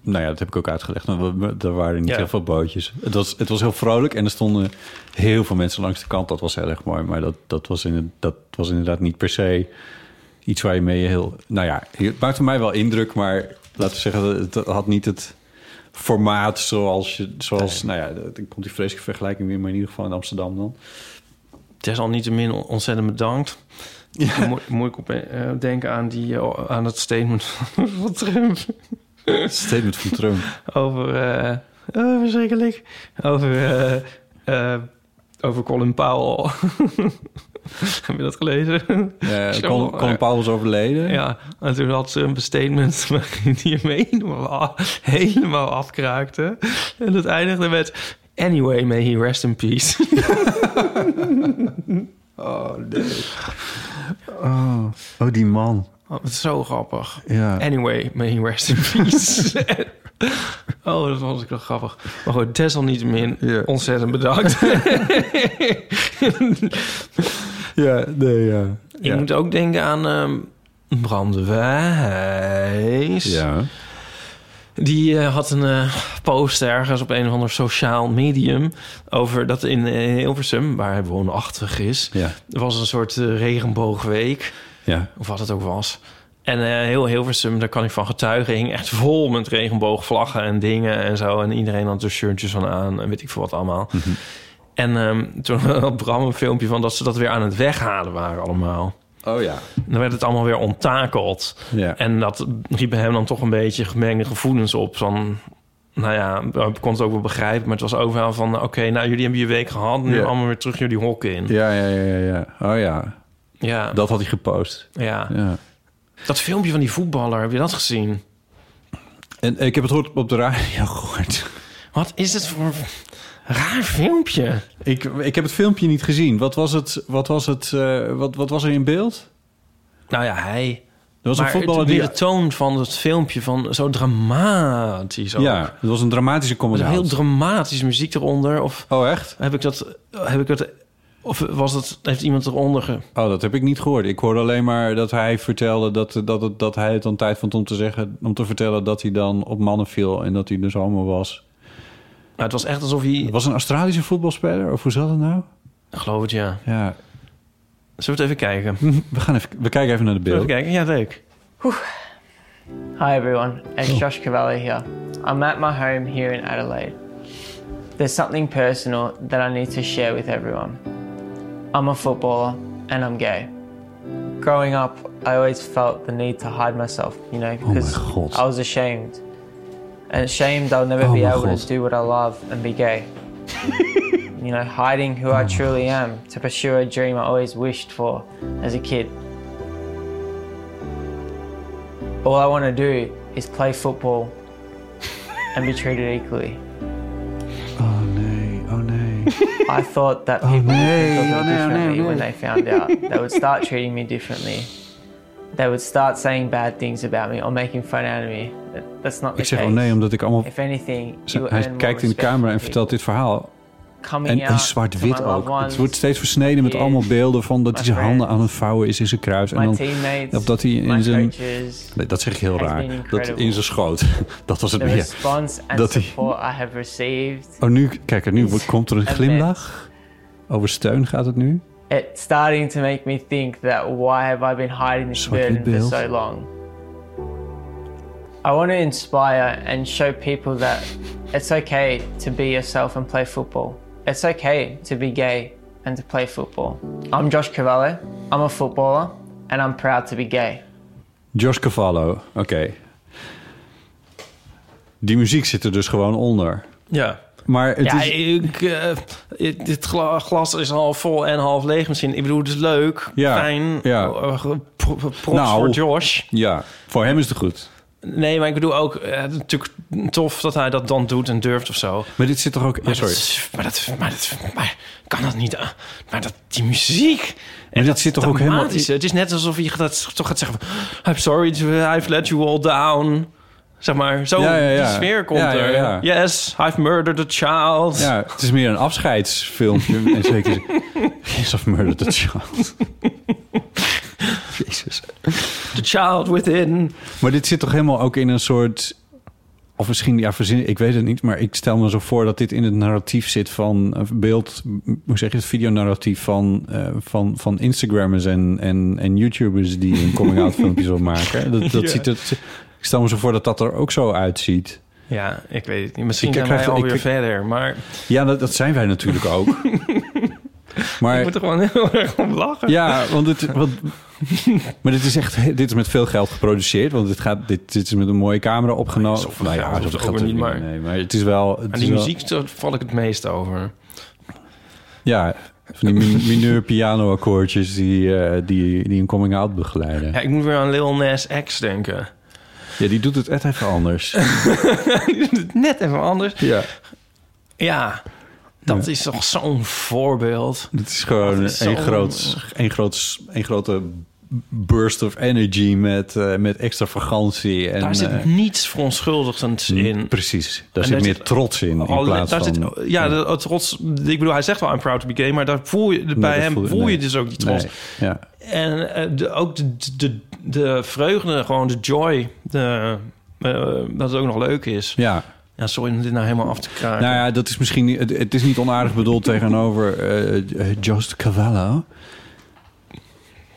Nou ja, dat heb ik ook uitgelegd. maar Er waren niet Ja. heel veel bootjes. Het was, het was heel vrolijk en er stonden heel veel mensen langs de kant. Dat was heel erg mooi. Maar dat, dat, was, in, dat was inderdaad niet per se iets waar je mee heel. Nou ja, het maakte mij wel indruk, maar laten we zeggen, het had niet het formaat zoals je. Zoals, nou ja, dan komt die vreselijke vergelijking weer, maar in ieder geval in Amsterdam dan. Desalniettemin ontzettend bedankt. Ja. Moet, moet ik op, eh, denken aan, die, eh, aan het statement van Trump. Statement van Trump. Over, eh oh, verschrikkelijk. Over, eh, eh, over Colin Powell. Heb je dat gelezen? Colin, Colin Powell was overleden. Ja, en toen had Trump een statement waarin hij hem helemaal, helemaal afkraakte. En dat eindigde met... Anyway, may he rest in peace. oh, nee. Oh, oh, die man. Oh, het is zo grappig. Ja. Anyway, may he rest in peace. oh, dat vond ik wel grappig. Maar goed, desalniettemin ontzettend bedankt. ja, nee, ja. Ik Ja. moet ook denken aan ehm Brandwijs. Ja. Die eh, had een eh, post ergens op een of ander sociaal medium... over dat in eh, Hilversum, waar hij woonachtig is... Ja. was een soort regenboogweek. Ja. Of wat het ook was. En eh, heel Hilversum, daar kan ik van getuigen... hing echt vol met regenboogvlaggen en dingen en zo. En iedereen had er shirtjes van aan en weet ik veel wat allemaal. En ehm, toen had Bram een filmpje van dat ze dat weer aan het weghalen waren allemaal. Oh ja. Dan werd het allemaal weer onttakeld. Ja. En dat riep bij hem dan toch een beetje gemengde gevoelens op. Van, nou ja, ik kon het ook wel begrijpen. Maar het was overal van, oké, nou jullie hebben je week gehad. Nu Ja. allemaal weer terug jullie hokken in. Ja, ja, ja, ja, ja. Oh ja. Ja. Dat had hij gepost. Ja. Ja. Dat filmpje van die voetballer, heb je dat gezien? En ik heb het gehoord op de radio gehoord. Wat is het voor raar filmpje? Ik, ik heb het filmpje niet gezien. Wat was het? Wat was het? eh, wat, wat was er in beeld? Nou ja, hij. Er was een maar voetballer het, die. de toon van het filmpje van zo dramatisch ook. Ja, het was een dramatische commentaar. heel dramatische muziek eronder. Of Oh, echt? heb ik dat... Heb ik dat of was dat, heeft iemand eronder ge... Oh, dat heb ik niet gehoord. Ik hoorde alleen maar dat hij vertelde dat, dat, het- dat hij het dan tijd vond om te zeggen, om te vertellen dat hij dan op mannen viel en dat hij dus homo was. Maar het was echt alsof hij... Het was een Australische voetbalspeler, of hoe zat het nou? Ik geloof het, ja. Ja, Zullen we het even kijken? we, gaan even, we kijken even naar de Zullen we beeld. even kijken? Ja, leuk. Hi everyone, it's Josh Cavalli here. I'm at my home here in Adelaide. There's something personal that I need to share with everyone. I'm a footballer and I'm gay. Growing up, I always felt the need to hide myself, you know, oh because God. I was ashamed. And ashamed I'll never Oh be able God. to do what I love and be gay. you know, hiding who Oh I truly am to pursue a dream I always wished for as a kid. All I want to do is play football and be treated equally. I thought that Oh, people nee, would treat oh, me differently nee, when they found out. They would start treating me differently. They would start saying bad things about me or making fun out of me. That's not the Ik zeg case. oh nee, omdat ik allemaal... If anything, you Hij earn more kijkt in de camera en vertelt dit verhaal. En, zwart-wit ook. Het wordt steeds versneden met allemaal beelden van dat hij zijn handen aan het vouwen is in zijn kruis. En dan, of dat hij in zijn... Nee, dat zeg ik heel raar. Dat in zijn schoot. Dat was het meer. Dat hij... support I have received. Oh, nu, kijk, nu wordt- komt er een glimlach. Over steun gaat het nu. It's starting to make me think that why have I been hiding this burden for so long? I want to inspire and show people that it's okay to be yourself and play football. It's okay to be gay and to play football. I'm Josh Cavallo. I'm a footballer and I'm proud to be gay. Josh Cavallo, oké. Die muziek zit er dus gewoon onder. Ja. Maar het ja, is... ik, eh, ik- dit gla- glas is half vol en half leeg misschien. Ik bedoel, het is leuk, Ja, fijn. ja. eh, pro- props Nou, voor Josh. Ja, voor hem is het goed. Nee, maar ik bedoel ook, is natuurlijk tof dat hij dat dan doet en durft of zo. Maar dit zit toch ook... Ja, Maar, sorry. dat, maar, dat, maar, dat, maar kan dat niet? eh, Maar dat, die muziek... Maar dit zit toch ook helemaal... Het is net alsof je dat toch gaat zeggen... van, I'm sorry, I've let you all down. Zeg maar, zo Ja, ja, ja. die sfeer komt er. Yes, I've murdered a child. Ja, het is meer een afscheidsfilmpje. en zeker... Yes, of Murder the Child. Jezus. The child within. Maar dit zit toch helemaal ook in een soort... Of misschien, ja, verzin, ik weet het niet, maar ik stel me zo voor dat dit in het narratief zit van een beeld, hoe zeg je het, videonarratief van, eh, van, van Instagrammers en, en, en YouTubers die een coming-out filmpjes wil maken. Dat, dat Ja. ziet het, ik stel me zo voor dat dat er ook zo uitziet. Ja, ik weet het niet. Misschien Ik krijg- wij alweer ik- verder, maar... Ja, dat, dat zijn wij natuurlijk ook. maar, Ik moet er gewoon heel erg om lachen. Ja, want het, want, maar dit is echt, dit is met veel geld geproduceerd, want dit gaat, dit, dit is met een mooie camera opgenomen. Zoveel nou ja, ook weer niet, maar- Nee, maar het is wel. Het is die wel- muziek, val ik het meest over. Ja, van die min- mineur piano akkoordjes die, eh, die, die een coming out begeleiden. Ja, ik moet weer aan Lil Nas X denken. Ja, die doet het echt even anders. Die doet het Net even anders. ja. Ja, dat is toch zo'n voorbeeld. Het is gewoon is een, groot, een, groot, een grote burst of energy met, eh, met extravagantie. En, Daar zit eh, niets verontschuldigends in. Precies, daar En zit daar meer zit- trots in, in Alle- plaats daar van... Zit, ja, de, het trots. Ik bedoel, hij zegt wel I'm proud to be gay, maar daar voel je, bij hem voel voel, je- dus ook die trots. Nee, ja. En eh, de, ook de, de, de vreugde, gewoon de joy, de, dat het ook nog leuk is. Ja. Ja, sorry om dit nou helemaal af te kraken. Nou ja, dat is misschien niet, het, het is niet onaardig bedoeld tegenover eh eh, Just Cavallo.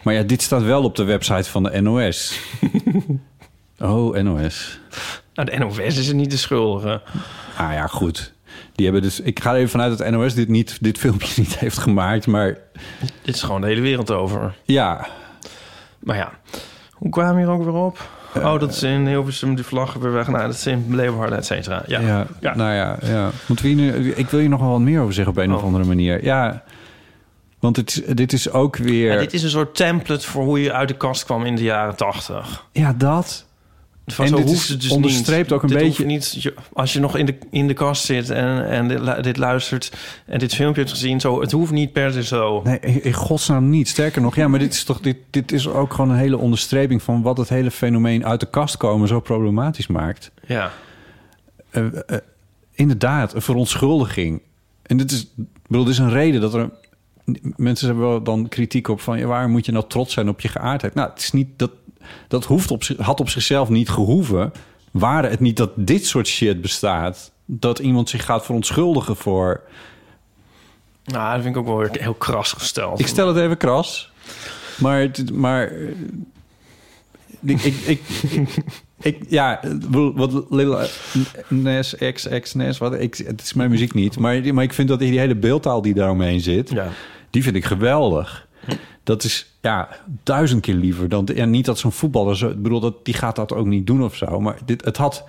Maar ja, dit staat wel op de website van de NOS. oh, NOS. Nou, de NOS is er niet de schuldige. Ah ja, goed. Die hebben dus, ik ga er even vanuit dat NOS dit, niet, dit filmpje niet heeft gemaakt, maar Dit is gewoon de hele wereld over. ja. Maar ja, hoe kwamen we hier ook weer op? Oh, dat is in Hilversum, die vlaggen weer weg. Nou, dat is in Leeuwarden, et cetera. Ja. Ja, Ja. nou ja, ja. Moeten we nu, ik wil hier nog wel wat meer over zeggen op een of Oh. andere manier. Ja, want het, dit is ook weer... Ja, dit is een soort template voor hoe je uit de kast kwam in de jaren tachtig. Ja, dat. Van En zo dit hoeft is het dus onderstreept niet. ook een Dit beetje- Niet, als je nog in de, in de kast zit en, en dit, lu- dit luistert en dit filmpje hebt gezien, zo, het hoeft niet per se zo. Nee, in godsnaam niet. Sterker nog, ja, maar dit is toch dit, dit is ook gewoon een hele onderstreping van wat het hele fenomeen uit de kast komen zo problematisch maakt. Ja. Eh, inderdaad, een verontschuldiging. En dit is, bedoel, dit is een reden dat er mensen hebben wel dan kritiek op van ja, waar moet je nou trots zijn op je geaardheid? Nou, het is niet dat dat hoeft op had op zichzelf niet gehoeven. Waren het niet dat dit soort shit bestaat, dat iemand zich gaat verontschuldigen voor Nou, dat vind ik ook wel weer heel kras gesteld. Ik stel het even kras. Maar, maar eh, ik, ik, ik, ik- ja, wat Lil Nes, X, X, Nes, wat, ik, het is mijn muziek niet. Maar, maar ik vind dat die hele beeldtaal die daaromheen zit, Ja. die vind ik geweldig. Dat is ja, duizend keer liever dan... Ja, niet dat zo'n voetballer... Zo, ik bedoel, dat, die gaat dat ook niet doen of zo. Maar dit, het had...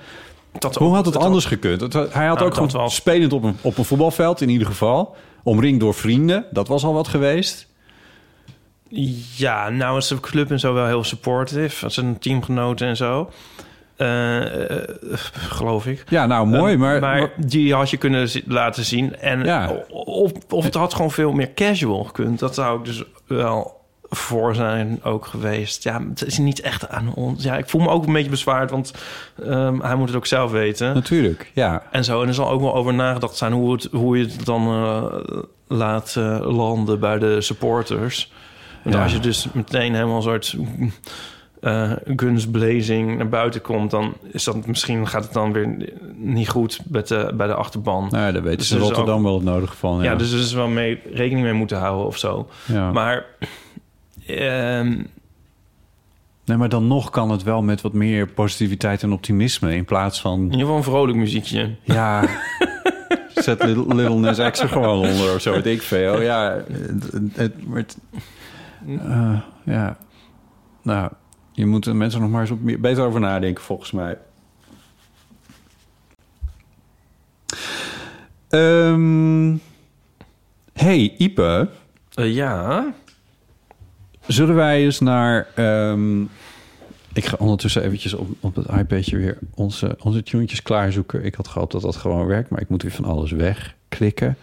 Dat hoe ook- had het, het anders had- gekund? Het, hij had Nou, ook gewoon wel. spelend op een, op een voetbalveld in ieder geval. Omringd door vrienden. Dat was al wat geweest. Ja, nou is de club en zo wel heel supportive. Zijn teamgenoten en zo. Eh, eh, geloof ik. Ja, nou, mooi, Eh, maar- maar maar- die had je kunnen laten zien. En Ja. of, of het had gewoon veel meer casual gekund. Dat zou ik dus wel voor zijn ook geweest. Ja, het is niet echt aan ons. Ja, ik voel me ook een beetje bezwaard, want ehm, hij moet het ook zelf weten. Natuurlijk, ja. En zo. En er zal ook wel over nagedacht zijn hoe, het, hoe je het dan laat landen bij de supporters. Ja. als je dus meteen helemaal een soort eh guns blazing naar buiten komt... dan is dat misschien gaat het dan weer niet goed met de, bij de achterban. Nou ja, daar weten Dus ze er Rotterdam ook- wel het nodige van. Ja, dus er is wel mee, rekening mee moeten houden of zo. Ja. Maar... ehm, Nee, maar dan nog kan het wel met wat meer positiviteit en optimisme... in plaats van... in ieder geval een vrolijk muziekje. Ja, zet Little, Little Nas X er gewoon onder of zo, weet ik veel. Ja, het, het, het- eh, ja. Nou, je moet er mensen nog maar eens beter over nadenken, volgens mij. Ehm hey, Ipe. Eh, ja? Zullen wij eens naar... ehm, ik ga ondertussen eventjes op, op het iPadje weer onze, onze tunetjes klaarzoeken. Ik had gehoopt dat dat gewoon werkt, maar ik moet weer van alles wegklikken.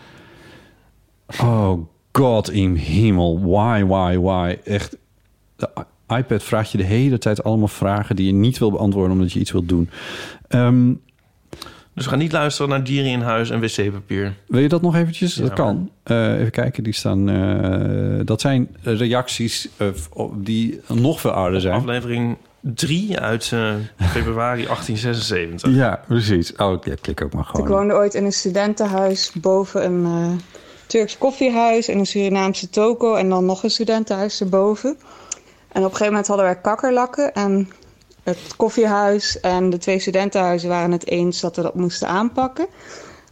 Oh god in hemel. Why, why, why? Echt, iPad vraagt je de hele tijd allemaal vragen... die je niet wil beantwoorden omdat je iets wilt doen. Ehm, Dus ga niet luisteren naar dieren in huis en wc-papier. wil je dat nog eventjes? Ja, dat kan. Eh, even kijken, die staan... eh, dat zijn reacties eh, die nog veel ouder zijn. Aflevering 3 uit eh, februari 1876. Ja, precies. Oh, ja, klik ook maar Ik gewoon. woonde ooit in een studentenhuis boven een eh, Turks koffiehuis en een Surinaamse toko en dan nog een studentenhuis erboven. En op een gegeven moment hadden wij kakkerlakken en het koffiehuis en de twee studentenhuizen waren het eens dat we dat moesten aanpakken.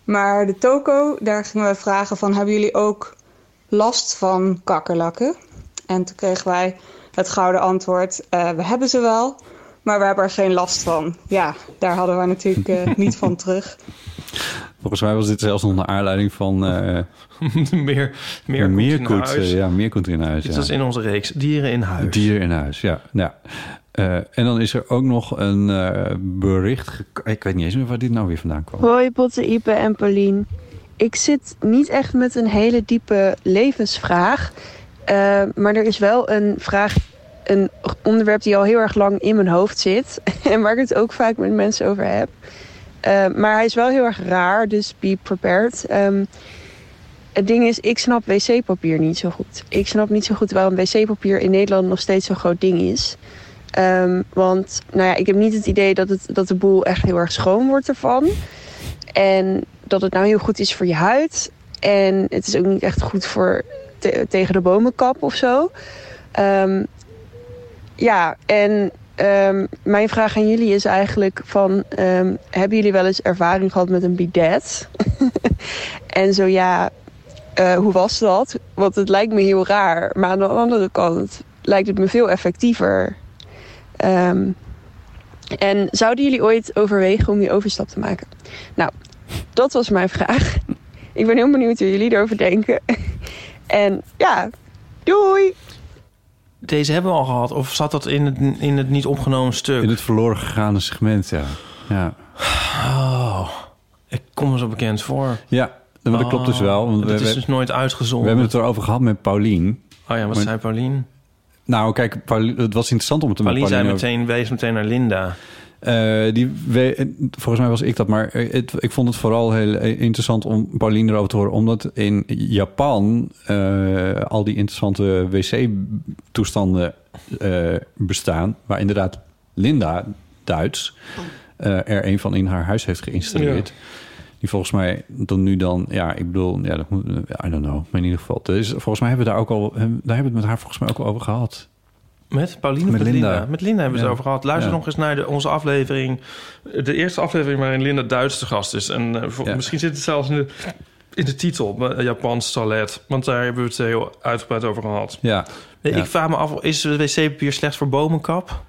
Maar de toko, daar gingen we vragen van hebben jullie ook last van kakkerlakken? En toen kregen wij het gouden antwoord, eh, we hebben ze wel, maar we hebben er geen last van. Ja, daar hadden we natuurlijk eh, niet van terug. Volgens mij was dit zelfs nog naar aanleiding van... eh meer meer huis. eh, ja, Meerkoet in huis. Dit ja. was in onze reeks Dieren in huis. Dieren in huis, ja. ja. Eh, en dan is er ook nog een eh, bericht... Ik weet niet eens meer waar dit nou weer vandaan kwam. Hoi Botte, Ipe en Paulien. Ik zit niet echt met een hele diepe levensvraag. eh, maar er is wel een vraag, een onderwerp die al heel erg lang in mijn hoofd zit. en waar ik het ook vaak met mensen over heb. Eh, maar hij is wel heel erg raar, dus be prepared. Ehm, het ding is, ik snap wc-papier niet zo goed. Ik snap niet zo goed waarom wc-papier in Nederland nog steeds zo'n groot ding is. Ehm, want nou ja, ik heb niet het idee dat, het, dat de boel echt heel erg schoon wordt ervan. En dat het nou heel goed is voor je huid. En het is ook niet echt goed voor te- tegen de bomenkap of zo. Ehm, ja, en ehm, mijn vraag aan jullie is eigenlijk van... ehm, hebben jullie wel eens ervaring gehad met een bidet? en zo ja, eh, hoe was dat? Want het lijkt me heel raar. Maar aan de andere kant lijkt het me veel effectiever. Ehm, en zouden jullie ooit overwegen om die overstap te maken? Nou, dat was mijn vraag. Ik ben heel benieuwd hoe jullie erover denken. En ja, doei! Deze hebben we al gehad. Of zat dat in het, in het niet opgenomen stuk? In het verloren gegaane segment, ja. Ja, Oh, ik kom me zo bekend voor. ja maar dat klopt dus wel. Want Dat we, is dus nooit uitgezonden. we hebben het erover gehad met Paulien. Oh ja, wat Maar- zei Paulien? Nou, kijk, Paulien, het was interessant om het er met Paulien zei meteen, wees meteen naar Linda. Eh, die, we, volgens mij was ik dat, maar het, ik vond het vooral heel interessant om Pauline erover te horen, omdat in Japan eh, al die interessante wc-toestanden eh, bestaan, waar inderdaad Linda Duits eh, er een van in haar huis heeft geïnstalleerd. Die volgens mij dan nu dan, ja, ik bedoel, ja, dat moet, I don't know, maar in ieder geval. Dus volgens mij hebben we daar ook al, daar hebben we het met haar volgens mij ook al over gehad. Met Pauline Met met Linda? Linda. Met Linda hebben we Ja. het over gehad. Luister Ja. nog eens naar de, onze aflevering. De eerste aflevering waarin Linda Duits te gast is. En eh, voor- misschien zit het zelfs in de, in de titel. eh, Japans toilet. Want daar hebben we het heel uitgebreid over gehad. Ja. Ja. Ik vraag me af, is wc-papier slecht voor bomenkap?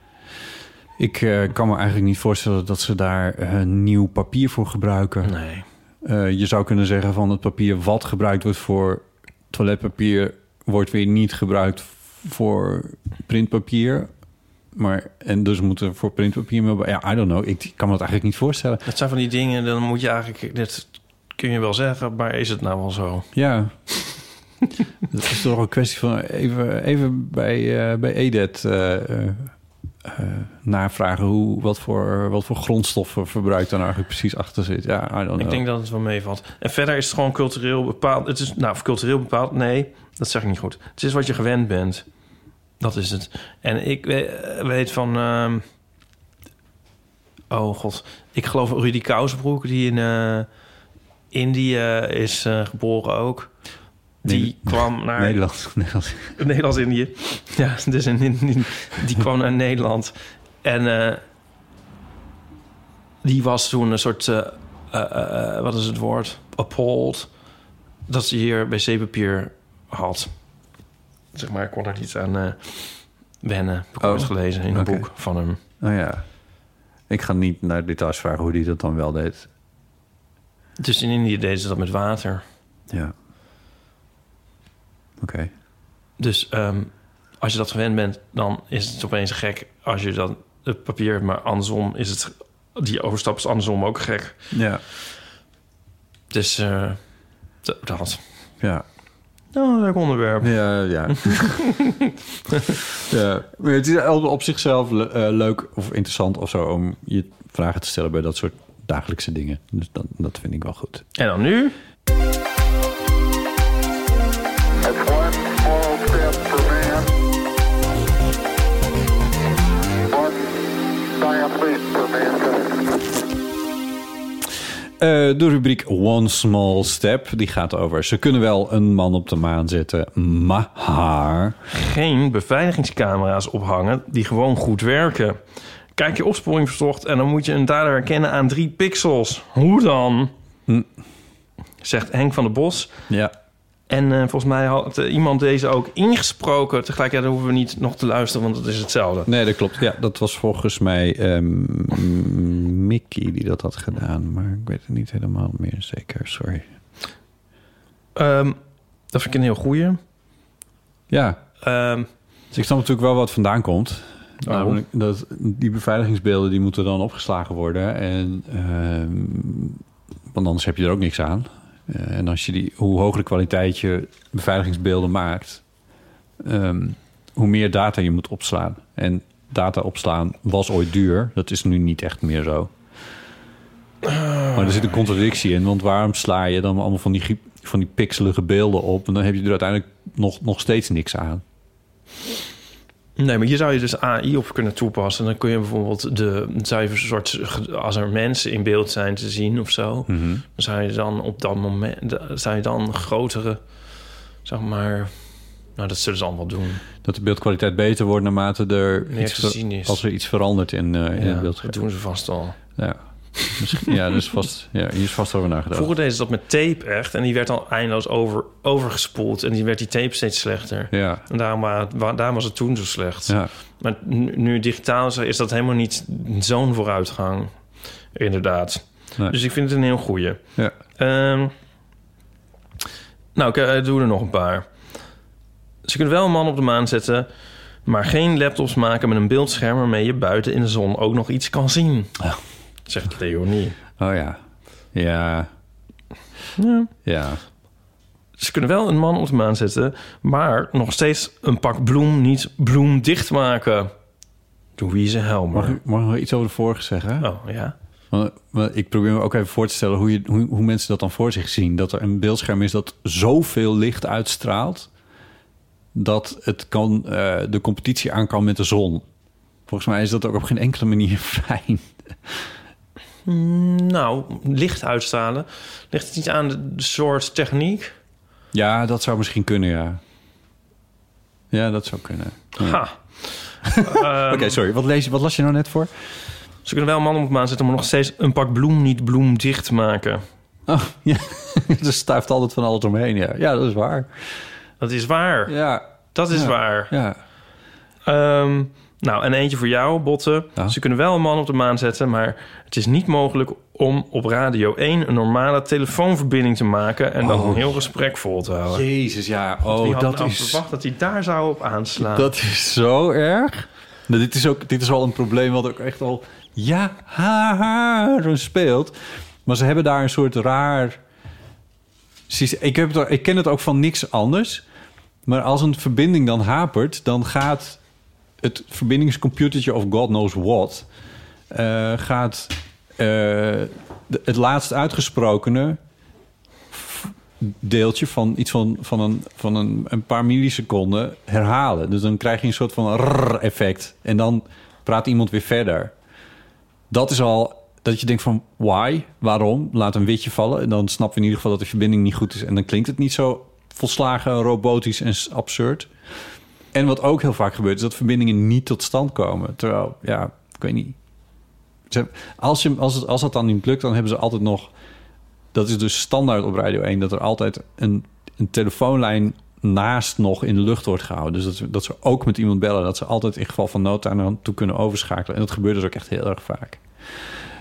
Ik eh, kan me eigenlijk niet voorstellen dat ze daar eh, nieuw papier voor gebruiken. Nee. Eh, je zou kunnen zeggen van het papier wat gebruikt wordt voor toiletpapier... wordt weer niet gebruikt voor printpapier. Maar, en dus moeten voor printpapier... maar Ja, I don't know. Ik kan me dat eigenlijk niet voorstellen. Dat zijn van die dingen, dan moet je eigenlijk... Dit kun je wel zeggen, maar is het nou wel zo? Ja. dat is toch een kwestie van even, even bij, eh, bij EDET eh, navragen... Hoe, wat, voor, wat voor grondstoffen verbruik dan eigenlijk precies achter zit. Ja, I don't know. Ik denk dat het wel meevalt. En verder is het gewoon cultureel bepaald. Het is, nou, cultureel bepaald, nee, dat zeg ik niet goed. Het is wat je gewend bent. Dat is het. En ik we- weet van... ehm, oh god, ik geloof Rudy Kousbroek, die in eh, Indië is eh, geboren ook. Die Nee, kwam naar... Nederland. Nederland. Nederlands-Indië. Ja, dus in, die kwam naar Nederland. En eh, die was toen een soort... wat is het woord? Appalled. Dat ze hier wc-papier had. Zeg maar, ik kon er niet aan eh, wennen. Heb ik ooit gelezen in een boek van hem. Oh ja. Ik ga niet naar details vragen hoe die dat dan wel deed. Dus in Indië deden ze dat met water. Ja. Oké. Dus ehm, als je dat gewend bent, dan is het opeens gek als je dan het papier hebt. Maar andersom is het... Die overstap is andersom ook gek. Ja. Dus eh, dat. Ja. Nou, leuk onderwerp. Ja, ja. ja. Maar het is op op zichzelf le- eh, leuk of interessant of zo om je vragen te stellen bij dat soort dagelijkse dingen. Dus dat, dat vind ik wel goed. En dan nu? De rubriek One Small Step, die gaat over... ze kunnen wel een man op de maan zetten, maar... Geen beveiligingscamera's ophangen die gewoon goed werken. Kijk je opsporing verzocht en dan moet je een dader herkennen aan drie pixels. Hoe dan? Zegt Henk van der Bos. Ja. En eh, volgens mij had eh, iemand deze ook ingesproken. Tegelijkertijd hoeven we niet nog te luisteren, want het is hetzelfde. Nee, dat klopt. Ja, dat was volgens mij ehm, Mickey die dat had gedaan. Maar ik weet het niet helemaal meer zeker, sorry. Ehm, dat vind ik een heel goeie. Ja. Ehm, Dus ik snap natuurlijk wel wat vandaan komt. Namelijk dat die beveiligingsbeelden die moeten dan opgeslagen worden. En, want anders heb je er ook niks aan. Eh, en als je die, hoe hoger de kwaliteit je beveiligingsbeelden maakt, ehm, hoe meer data je moet opslaan. En data opslaan was ooit duur. Dat is nu niet echt meer zo. Maar er zit een contradictie in. Want waarom sla je dan allemaal van die, van die pixelige beelden op? En dan heb je er uiteindelijk nog, nog steeds niks aan. Nee, maar hier zou je dus AI op kunnen toepassen. Dan kun je bijvoorbeeld de een soort als er mensen in beeld zijn te zien of zo, Mhm. dan zou je dan op dat moment zou je dan grotere, zeg maar, nou dat zullen ze allemaal doen. Dat de beeldkwaliteit beter wordt naarmate er Meer iets te ver- zien is. als er iets verandert in, eh, in Ja, het beeld. dat doen ze vast al. Ja, ja, dus vast, ja, hier is vast over nagedacht. Vroeger deden ze dat met tape echt en die werd al eindeloos over, overgespoeld en die werd die tape steeds slechter. Ja. En daarom, wa- wa- daarom was het toen zo slecht. Ja. Maar nu, digitaal is, is dat helemaal niet zo'n vooruitgang. Inderdaad. Nee. Dus ik vind het een heel goeie. Ja. Ehm, nou, ik eh, doe er nog een paar. Ze kunnen wel een man op de maan zetten... maar geen laptops maken met een beeldscherm... waarmee je buiten in de zon ook nog iets kan zien. Zegt Leonie. Oh ja. Ja. Ja. Ja. Ze kunnen wel een man op de maan zetten... maar nog steeds een pak bloem niet bloemdicht maken. Louise Helmer. Mag, ik- mag ik nog iets over de vorige zeggen? Oh, ja. Want, want ik probeer me ook even voor te stellen hoe, je, hoe, hoe mensen dat dan voor zich zien. Dat er een beeldscherm is dat zoveel licht uitstraalt... dat het kan, eh, de competitie aan kan met de zon. Volgens mij is dat ook op geen enkele manier fijn. Mm, Nou, licht uitstralen. Ligt het niet aan de, de soort techniek? Ja, dat zou misschien kunnen, ja. Ja, dat zou kunnen. Ja. Ha. Oké, Ehm, sorry. Wat, lees je, wat las je nou net voor? Ze kunnen wel een man op de maan zetten, maar nog steeds een pak bloem niet bloemdicht maken. Oh, ja. er stuift altijd van alles omheen, ja. Ja, dat is waar. Dat is waar. Ja. Dat is Ja. waar. Ja. Ehm, nou, en eentje voor jou, Botte. Ze kunnen wel een man op de maan zetten, maar het is niet mogelijk om op Radio 1 een normale telefoonverbinding te maken en dan Oh. een heel gesprek vol te houden. Jezus, ja. Wie Oh, had dat nou is... verwacht dat hij daar zou op aanslaan? Dat is zo erg. Nou, dit, is ook, dit is al een probleem wat ook echt al jaren speelt. Maar ze hebben daar een soort raar... Ik, heb het, ik ken het ook van niks anders. Maar als een verbinding dan hapert... dan gaat het verbindingscomputertje of God knows what... eh, gaat eh, het laatst uitgesprokene deeltje van iets van, van, een, van een, een paar milliseconden herhalen. Dus dan krijg je een soort van rrr-effect. En dan praat iemand weer verder. Dat is al dat je denkt van why, waarom? Laat een witje vallen. En dan snappen we in ieder geval dat de verbinding niet goed is. En dan klinkt het niet zo volslagen robotisch en absurd. En wat ook heel vaak gebeurt, is dat verbindingen niet tot stand komen. Terwijl, ja, ik weet niet. Als, je, als, het, als dat dan niet lukt, dan hebben ze altijd nog... Dat is dus standaard op Radio 1... dat er altijd een, een telefoonlijn naast nog in de lucht wordt gehouden. Dus dat ze, dat ze ook met iemand bellen... dat ze altijd in geval van nood aan toe kunnen overschakelen. En dat gebeurt dus ook echt heel erg vaak.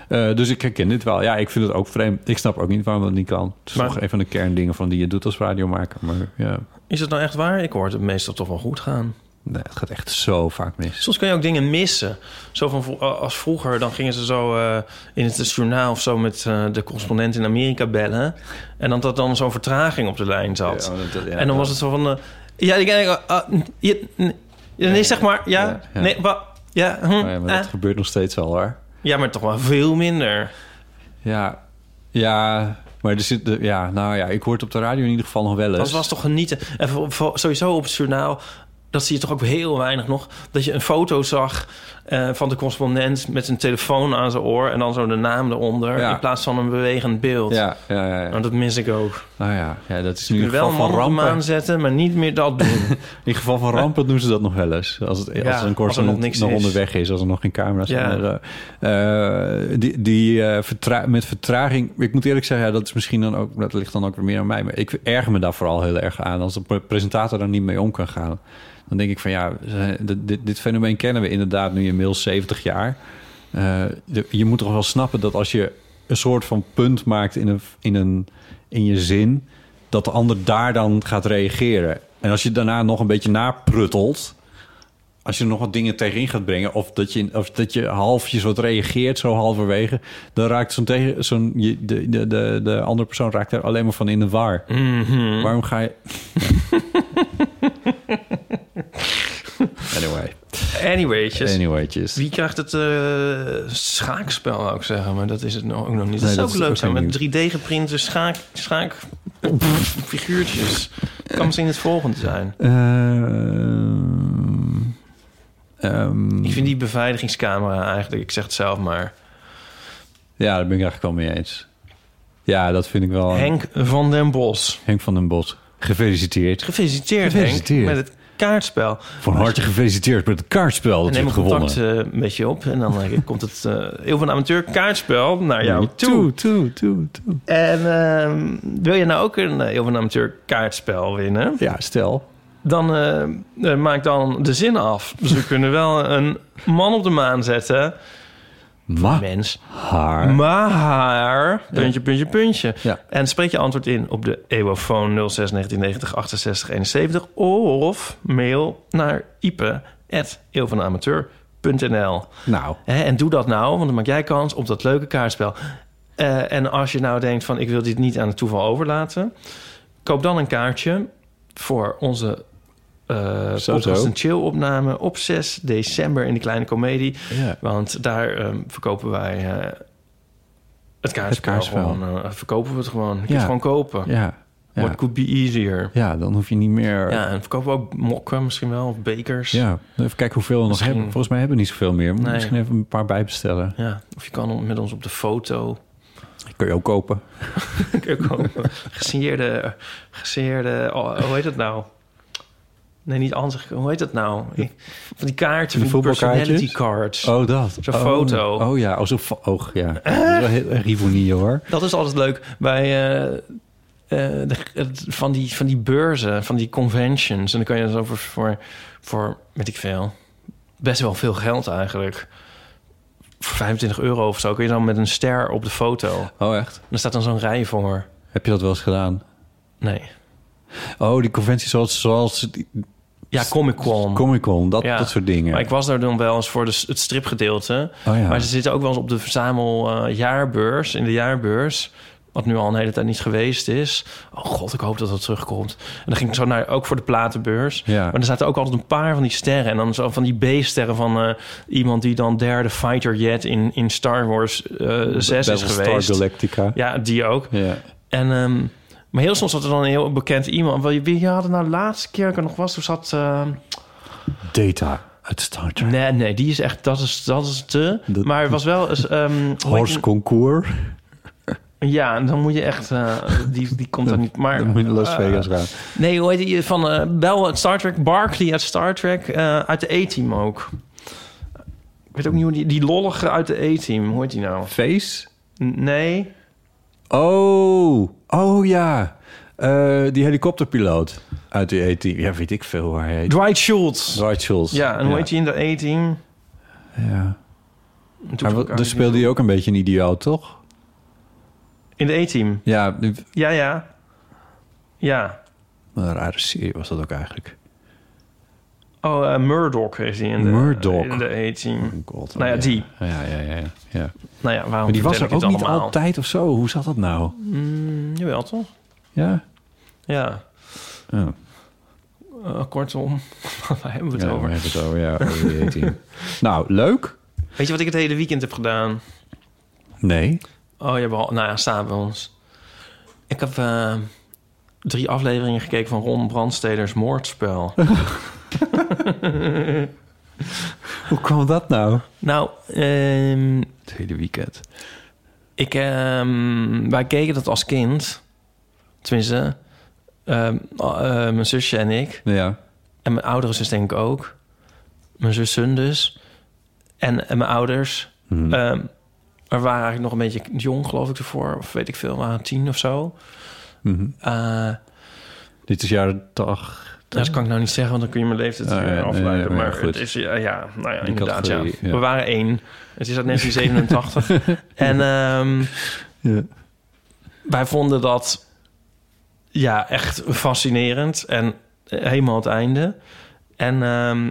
Eh, dus ik herken dit wel. Ja, ik vind het ook vreemd. Ik snap ook niet waarom dat niet kan. Het is Maar- nog een van de kerndingen van die je doet als radiomaker. Maar ja, Is het nou echt waar? Ik hoor het meestal toch wel goed gaan. nee, het gaat echt zo vaak mis. Soms kun je ook dingen missen. Zo van vro- als vroeger, dan gingen ze zo eh, in het journaal of zo met eh, de correspondent in Amerika bellen. En dan dat dan zo'n vertraging op de lijn zat. Ja, dat- ja, en dan was het zo van. eh, ja, ik denk. eh, ah, je- nee, zeg maar. Ja, nee, wa, ja, hm, Maar dat eh. gebeurt nog steeds wel hoor. ja, maar toch wel veel minder. Ja, ja, maar er zit, ja, nou ja, ik hoor het op de radio in ieder geval nog wel eens. Dat was toch genieten. En sowieso op het journaal, dat zie je toch ook heel weinig nog. Dat je een foto zag eh, van de correspondent met een telefoon aan zijn oor... en dan zo de naam eronder, Ja. in plaats van een bewegend beeld. Ja, ja, ja. ja. Nou, dat mis ik ook. Nou ja, ja dat is in ieder wel geval van rampen. maan zetten, maar niet meer dat doen. In geval van rampen doen ze dat nog wel eens. Als, het, als er een nog correspondent niks nog is. onderweg is, als er nog geen camera's zijn. Eh, eh, die die vertra- met vertraging... Ik moet eerlijk zeggen, ja, dat is misschien dan ook... Dat ligt dan ook weer meer aan mij. Maar ik erger me daar vooral heel erg aan. Als de pre- presentator daar niet mee om kan gaan. Dan denk ik van ja, dit, dit, fenomeen kennen we inderdaad nu inmiddels 70 jaar. Eh, de- je moet toch wel snappen dat als je een soort van punt maakt in, een, in, een, in je zin... dat de ander daar dan gaat reageren. En als je daarna nog een beetje naprutelt... als je nog wat dingen tegenin gaat brengen... of dat je, of dat je halfjes wat reageert, zo halverwege... dan raakt zo'n tegen, zo'n, je- de, de, de, de andere persoon raakt er alleen maar van in de war. Mhm. Waarom ga je... anyway. Anywaytjes. Anywaytjes. Wie krijgt het eh, schaakspel, zou ik zeggen. Maar dat is het ook nog niet. Dat Nee, dat ook is leuk ook zijn. geen Met 3D-geprinte schaak, schaak figuurtjes. kan misschien het volgende zijn. Ehm, Ik vind die beveiligingscamera eigenlijk... Ik zeg het zelf maar. Ja, daar ben ik eigenlijk wel mee eens. Ja, dat vind ik wel... Henk van den Bos. Henk van den Bos. Gefeliciteerd. Gefeliciteerd, Gefeliciteerd. Henk. Met het kaartspel. Van harte gefeliciteerd met het kaartspel dat En je neem contact eh, met je op. En dan eh, komt het eh heel van amateur kaartspel naar jou toe. Toe, toe, toe. En ehm, wil je nou ook een heel van amateur kaartspel winnen? Ja, stel. Dan maak dan de zin af. Dus we kunnen wel een man op de maan zetten. Ma Mens. haar. Maar, puntje, puntje, puntje. Ja. En spreek je antwoord in op de Ewofoon 06 1990 68 71 of mail naar ipe.eeuwvanamateur.nl Nou. En doe dat nou, want dan maak jij kans op dat leuke kaartspel. Eh, en als je nou denkt van ik wil dit niet aan het toeval overlaten... koop dan een kaartje voor onze eh Zo, podcast zo. en chill opname op 6 december in de Kleine Comedie. Ja. Want daar ehm, verkopen wij eh, het kaartspel. kaartspel. Gewoon, eh, verkopen we het gewoon. Je kunt Ja. het gewoon kopen. Ja. Ja. What could be easier. ja, dan hoef je niet meer... Ja, en verkopen we ook mokken misschien wel, of bekers. Ja, even kijken hoeveel we nog hebben. Volgens mij hebben we niet zoveel meer. Nee. Misschien even een paar bijbestellen. Ja, of je kan met ons op de foto. Kun je ook kopen. Kun je kopen. Gesigneerde, gesigneerde, oh, hoe heet het nou? Nee, niet anders. Hoe heet het nou? Van die kaarten, die personality cards. Oh, dat. Zo'n Oh. foto. Oh ja, oh, zo'n fo- oh, ja. Dat ironie hoor. Dat is altijd leuk bij eh, eh, de, het- van, die, van die beurzen, van die conventions. En dan kan je zo voor, voor, voor, weet ik veel, best wel veel geld eigenlijk. Voor 25 euro of zo kun je dan met een ster op de foto. Oh, echt? Er staat dan zo'n rij voor. Heb je dat wel eens gedaan? Nee. Oh, die conventie zoals, zoals die Ja, Comic Con. Comic Con, dat, Ja. dat soort dingen. Maar ik was daar dan wel eens voor de, het stripgedeelte. Oh ja. Maar ze zitten ook wel eens op de verzamel eh, jaarbeurs, in de jaarbeurs. Wat nu al een hele tijd niet geweest is. Oh god, ik hoop dat dat terugkomt. En dan ging ik zo naar, ook voor de platenbeurs. Ja. Maar er zaten ook altijd een paar van die sterren. En dan zo van die B-sterren van eh, iemand die dan derde fighter jet in, in Star Wars eh 6 is geweest. Galactica. Ja, die ook. Ja. En, ehm, maar heel soms zat er dan een heel bekend iemand. Wie, wie hadden nou de laatste keer ik er nog was? Toen zat... eh, Data uit Star Trek. Nee, nee, die is echt, dat is, dat is te. maar het was wel eens. heet Horse die- Concours. Ja, en dan moet je echt. eh, die, die komt dan niet. Maar. Dan moet je Las eh, Vegas gaan. Nee, hoe heet die van eh Bel uit Star Trek? Barkley uit Star Trek. uit de A-team ook. Ik weet ook niet hoe die. Die lollige uit de A-team. Hoe heet die nou? Face? N- Nee. Oh, oh ja. Eh, die helikopterpiloot uit de E-team. Ja, weet ik veel waar hij heet. Dwight Schultz. Dwight Schultz. Ja, en hoe heet die in de A-team? Ja. Maar wat- dus speelde hij ook een beetje een idioot, toch? In de A-team. Ja, Ja, ja. Ja. wat een rare serie was dat ook eigenlijk. Oh, eh, Murdoch is hij in de, Murdoch. in de A-team. God, nou ja, ja. die. Ja, ja, ja. ja. Nou ja, waarom Maar die was er ook niet altijd of zo. Hoe zat dat nou? Mm, jawel, toch? Ja? Ja. Oh. Eh, kortom, waar hebben we het Ja, over? we hebben het over, ja, over die nou, leuk. Weet je wat ik het hele weekend heb gedaan? Nee. Oh, ja, behal- nou ja, s'avonds. Ik heb eh, drie afleveringen gekeken van Ron Brandsteders Moordspel. Hoe kwam dat nou? nou, ehm, Het hele weekend. ik, ehm, wij keken dat als kind. Tenminste, ehm, eh, mijn zusje en ik. Ja. En mijn oudere zus denk ik ook. Mijn zussen dus. En, en mijn ouders. Hmm. Ehm, maar we waren eigenlijk nog een beetje jong, geloof ik, ervoor. Of weet ik veel, waren tien of zo. Mhm. Eh, Dit is jaren toch. Dat kan ik nou niet zeggen, want dan kun je mijn leeftijd Ah, weer afleiden. nee, maar maar goed. het is, ja, ja nou ja, Die inderdaad, ja. We waren één. Het is uit 1987. en ehm, Ja. wij vonden dat ja, echt fascinerend. En helemaal het einde. En ehm,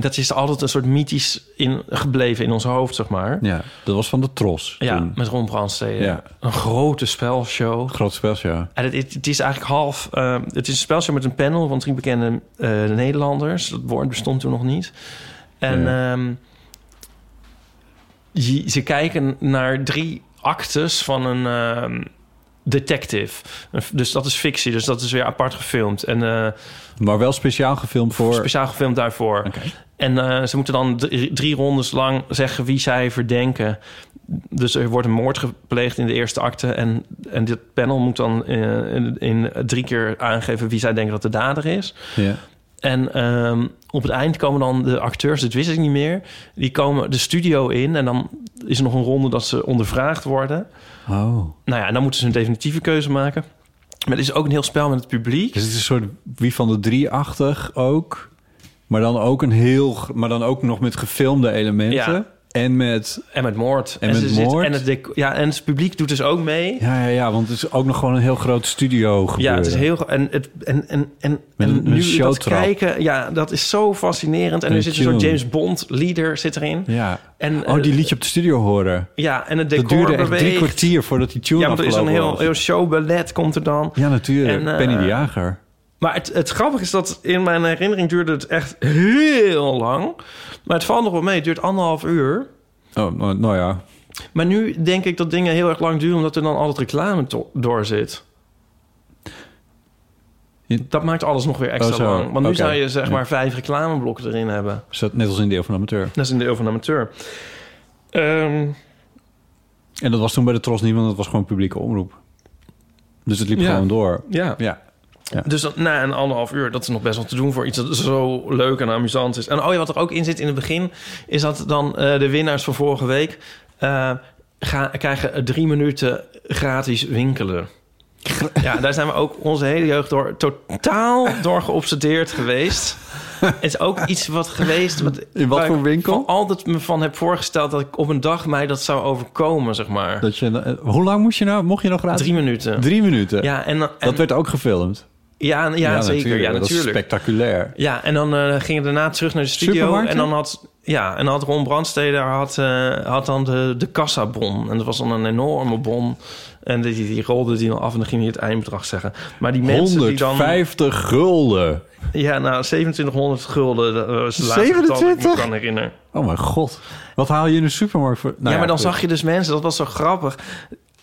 dat is altijd een soort mythisch in, gebleven in ons hoofd, zeg maar. Ja, dat was van de Tros. Ja, toen. met Ron Brandstede. Ja. Een grote spelshow. Groot spel, ja. En het, het, het is eigenlijk half... eh, het is een spelshow met een panel van drie bekende eh, Nederlanders. Dat woord bestond toen nog niet. En Ja. ehm, je- ze kijken naar drie actes van een ehm, detective. Dus dat is fictie, dus dat is weer apart gefilmd. En... eh, Maar wel speciaal gefilmd voor... Speciaal gefilmd daarvoor. En eh, ze moeten dan drie, drie rondes lang zeggen wie zij verdenken. Dus er wordt een moord gepleegd in de eerste acte. En, en dit panel moet dan eh, in, in drie keer aangeven wie zij denken dat de dader is. Ja. En ehm, op het eind komen dan de acteurs, dit wist ik niet meer... die komen de studio in en dan is er nog een ronde dat ze ondervraagd worden. Oh. Nou ja, en dan moeten ze een definitieve keuze maken. Maar het is ook een heel spel met het publiek. Dus het is een soort wie van de drie-achtig ook. Maar dan ook een heel... Maar dan ook nog met gefilmde elementen. Ja. En met... En met moord. En, met zit- moord. en, het dec- ja, en het publiek doet dus ook mee. Ja, ja, ja, want het is ook nog gewoon een heel groot studio gebeuren. Ja, het is heel... En, het, en, en, en, Met en een- met nu een dat kijken... Ja, dat is zo fascinerend. En En nu een zit er zo'n tune. James Bond leader zit erin. Ja. En, oh, die eh, liet je op de studio horen. Ja, en het Dat decor duurde echt drie kwartier voordat die tune Ja, want er is een heel, heel showballet komt er dan. Ja, natuurlijk. En, eh, Penny de Jager. Maar het, het grappige is dat in mijn herinnering duurde het echt heel lang. Maar het valt nog wel mee. Het duurt anderhalf uur. Oh, nou, nou ja. Maar nu denk ik dat dingen heel erg lang duren... omdat er dan altijd reclame door zit. Dat maakt alles nog weer extra Oh, lang. Want nu zou je zeg maar vijf reclameblokken erin hebben. Is dat net als in deel van amateur? Dat is een deel van de amateur. Ehm, En dat was toen bij de Tros niet, want dat was gewoon publieke omroep. Dus het liep Ja. gewoon door. Ja. Ja. Ja. Dus dat, na een anderhalf uur, dat is nog best wel te doen voor iets dat zo leuk en amusant is. En oh ja, wat er ook in zit in het begin, is dat dan eh, de winnaars van vorige week eh, gaan, krijgen drie minuten gratis winkelen. Ja, daar zijn we ook onze hele jeugd door totaal door geobsedeerd geweest. Het is ook iets wat geweest... Wat, In wat voor ik winkel? van altijd me van heb voorgesteld dat ik op een dag mij dat zou overkomen, zeg maar. Dat je, eh, hoe lang moest je nou, mocht je nog gratis? Drie minuten. Drie minuten? Ja, en, en Dat werd ook gefilmd? Ja, ja, zeker. Ja, Dat is natuurlijk. spectaculair. Ja, en dan eh gingen we daarna terug naar de studio. En dan had, ja, en had Ron Brandsteder had, eh, had dan de, de kassabon. En dat was dan een enorme bon. En die, die rolde die dan af en dan ging hij het eindbedrag zeggen. Maar die mensen die dan... 150 gulden. Ja, nou, 2700 gulden. Dat was de laatste getal dat ik me 27? kan herinneren. Oh mijn god. Wat haal je in de supermarkt voor? Nou ja, maar dan goed. zag je dus mensen, dat was zo grappig.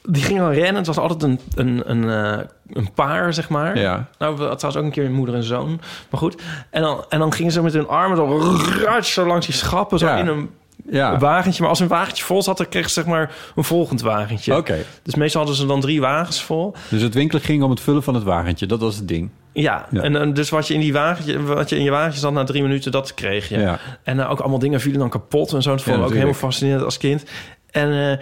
Die gingen dan rennen. Het was altijd een, een, een, eh, een paar, zeg maar. Ja. Nou, het was ook een keer een moeder en zoon. Maar goed. En dan, en dan gingen ze met hun armen zo, zo langs die schappen. Zo Ja. in een Ja. wagentje. Maar als een wagentje vol zat, dan kreeg ze zeg maar een volgend wagentje. Oké. Dus meestal hadden ze dan drie wagens vol. Dus het winkelen ging om het vullen van het wagentje. Dat was het ding. Ja, Ja. en dus wat je in die wagentje, wat je in je wagentje zat na drie minuten, dat kreeg je. Ja. En eh, ook allemaal dingen vielen dan kapot en zo. Dat vond ik ook helemaal fascinerend als kind. En eh,